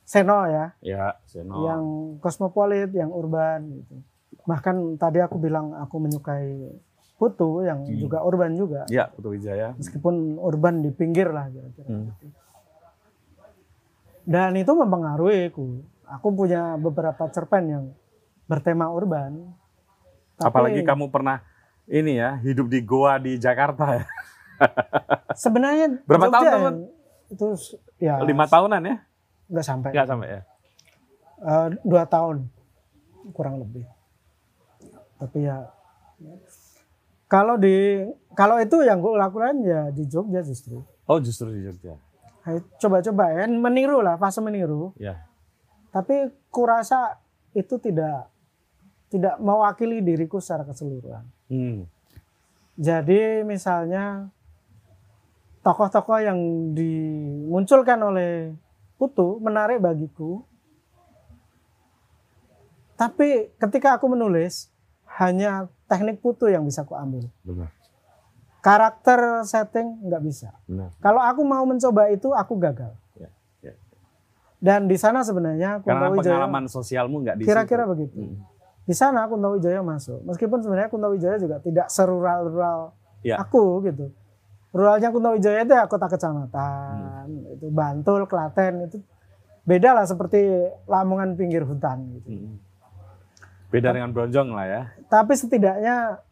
seno ya, Ya, Seno. yang kosmopolit, yang urban gitu. Bahkan tadi aku bilang aku menyukai Putu yang Hmm. juga urban juga. Ya, Putu Wijaya. Meskipun urban di pinggir lah kira-kira. Hmm. Dan itu mempengaruhi aku. Aku punya beberapa cerpen yang bertema urban. Tapi Apalagi kamu pernah ini ya, hidup di goa di Jakarta ya. [LAUGHS] sebenarnya Berapa Jogja tahun, yang- teman? Itu ya Lima tahunan ya? nggak sampai. Enggak sampai ya. Eh, dua tahun kurang lebih. Tapi ya kalau di kalau itu yang gue lakukan ya di Jogja justru. Oh, justru di Jogja. Coba-coba ya meniru lah fase meniru. Ya. Tapi kurasa itu tidak tidak mewakili diriku secara keseluruhan. Hmm. Jadi misalnya tokoh-tokoh yang dimunculkan oleh Putu menarik bagiku. Tapi ketika aku menulis hanya teknik Putu yang bisa aku ambil. Benar. Karakter setting nggak bisa. Benar. Kalau aku mau mencoba itu aku gagal. Ya, ya. Dan di sana sebenarnya Karena Kunto Wijaya pengalaman sosialmu enggak di kira-kira begitu. Hmm. Di sana Kunto Wijaya masuk. Meskipun sebenarnya Kunto Wijaya juga tidak serural-rural Ya. aku gitu. Ruralnya Kunto Wijaya itu ya kota kecamatan, itu Bantul, Klaten itu beda lah seperti Lamongan pinggir hutan gitu. Hmm. Beda dengan Bronjong lah ya. Tapi setidaknya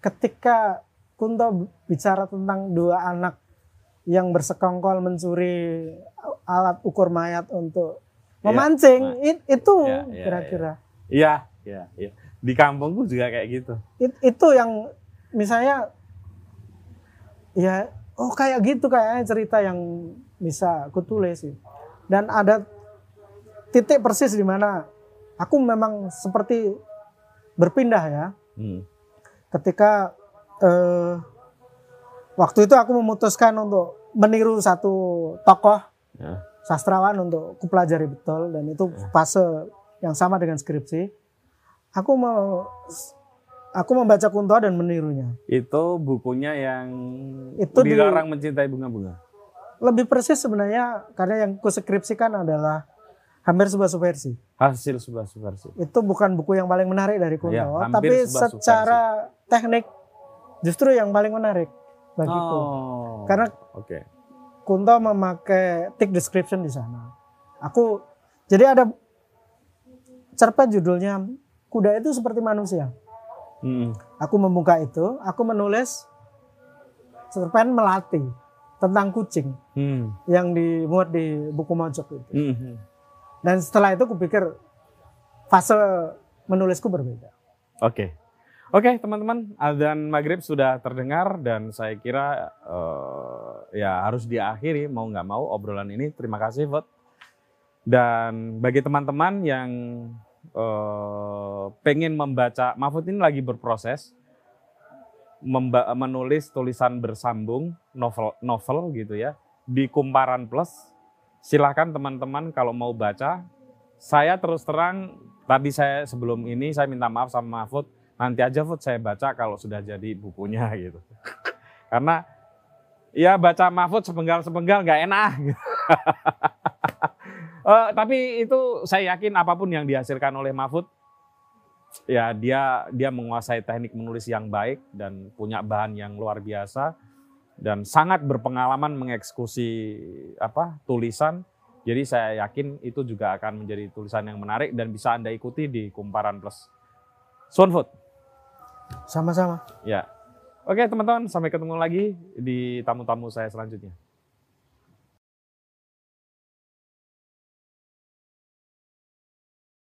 ketika Kunto bicara tentang dua anak yang bersekongkol mencuri alat ukur mayat untuk Ya, memancing, it- itu Ya, ya, kira-kira. Iya, iya, iya. Di kampungku juga kayak gitu. It- itu yang misalnya ya oh kayak gitu kayaknya cerita yang bisa aku tulis sih. Dan ada titik persis di mana aku memang seperti berpindah ya. Hmm. Ketika eh, waktu itu aku memutuskan untuk meniru satu tokoh Ya. sastrawan untuk kupelajari betul dan itu fase yang sama dengan skripsi. Aku mau aku membaca Kunto dan menirunya. Itu bukunya yang Itu di- dilarang mencintai bunga-bunga. Lebih persis sebenarnya karena yang kuskripsikan adalah hampir sebuah subversi. Hasil sebuah subversi. Itu bukan buku yang paling menarik dari Kunto, hampir tapi secara teknik justru yang paling menarik bagiku. Oh. Karena oke. Kunto memakai tick description di sana. Aku jadi ada cerpen judulnya kuda itu seperti manusia. Hmm. Aku membuka itu, aku menulis cerpen melati tentang kucing Hmm. yang dimuat di buku mojok itu. Hmm. Dan setelah itu kupikir fase menulisku berbeda. Oke. Oke, teman-teman, adzan maghrib sudah terdengar dan saya kira eh, ya harus diakhiri mau nggak mau obrolan ini. Terima kasih, Vot. Dan bagi teman-teman yang eh, pengen membaca, Mahfud ini lagi berproses memba- menulis tulisan bersambung novel novel gitu ya di Kumparan Plus. Silahkan teman-teman kalau mau baca. Saya terus terang tadi saya sebelum ini saya minta maaf sama Mahfud nanti aja Fud saya baca kalau sudah jadi bukunya [LAUGHS] gitu. Karena ya baca Mahfud sepenggal-sepenggal nggak enak. [LAUGHS] Eh, tapi itu saya yakin apa pun yang dihasilkan oleh Mahfud, ya dia dia menguasai teknik menulis yang baik dan punya bahan yang luar biasa dan sangat berpengalaman mengeksekusi apa tulisan. Jadi saya yakin itu juga akan menjadi tulisan yang menarik dan bisa anda ikuti di Kumparan Plus. Sunfood. Sama-sama. Ya. Oke teman-teman, sampai ketemu lagi di tamu-tamu saya selanjutnya.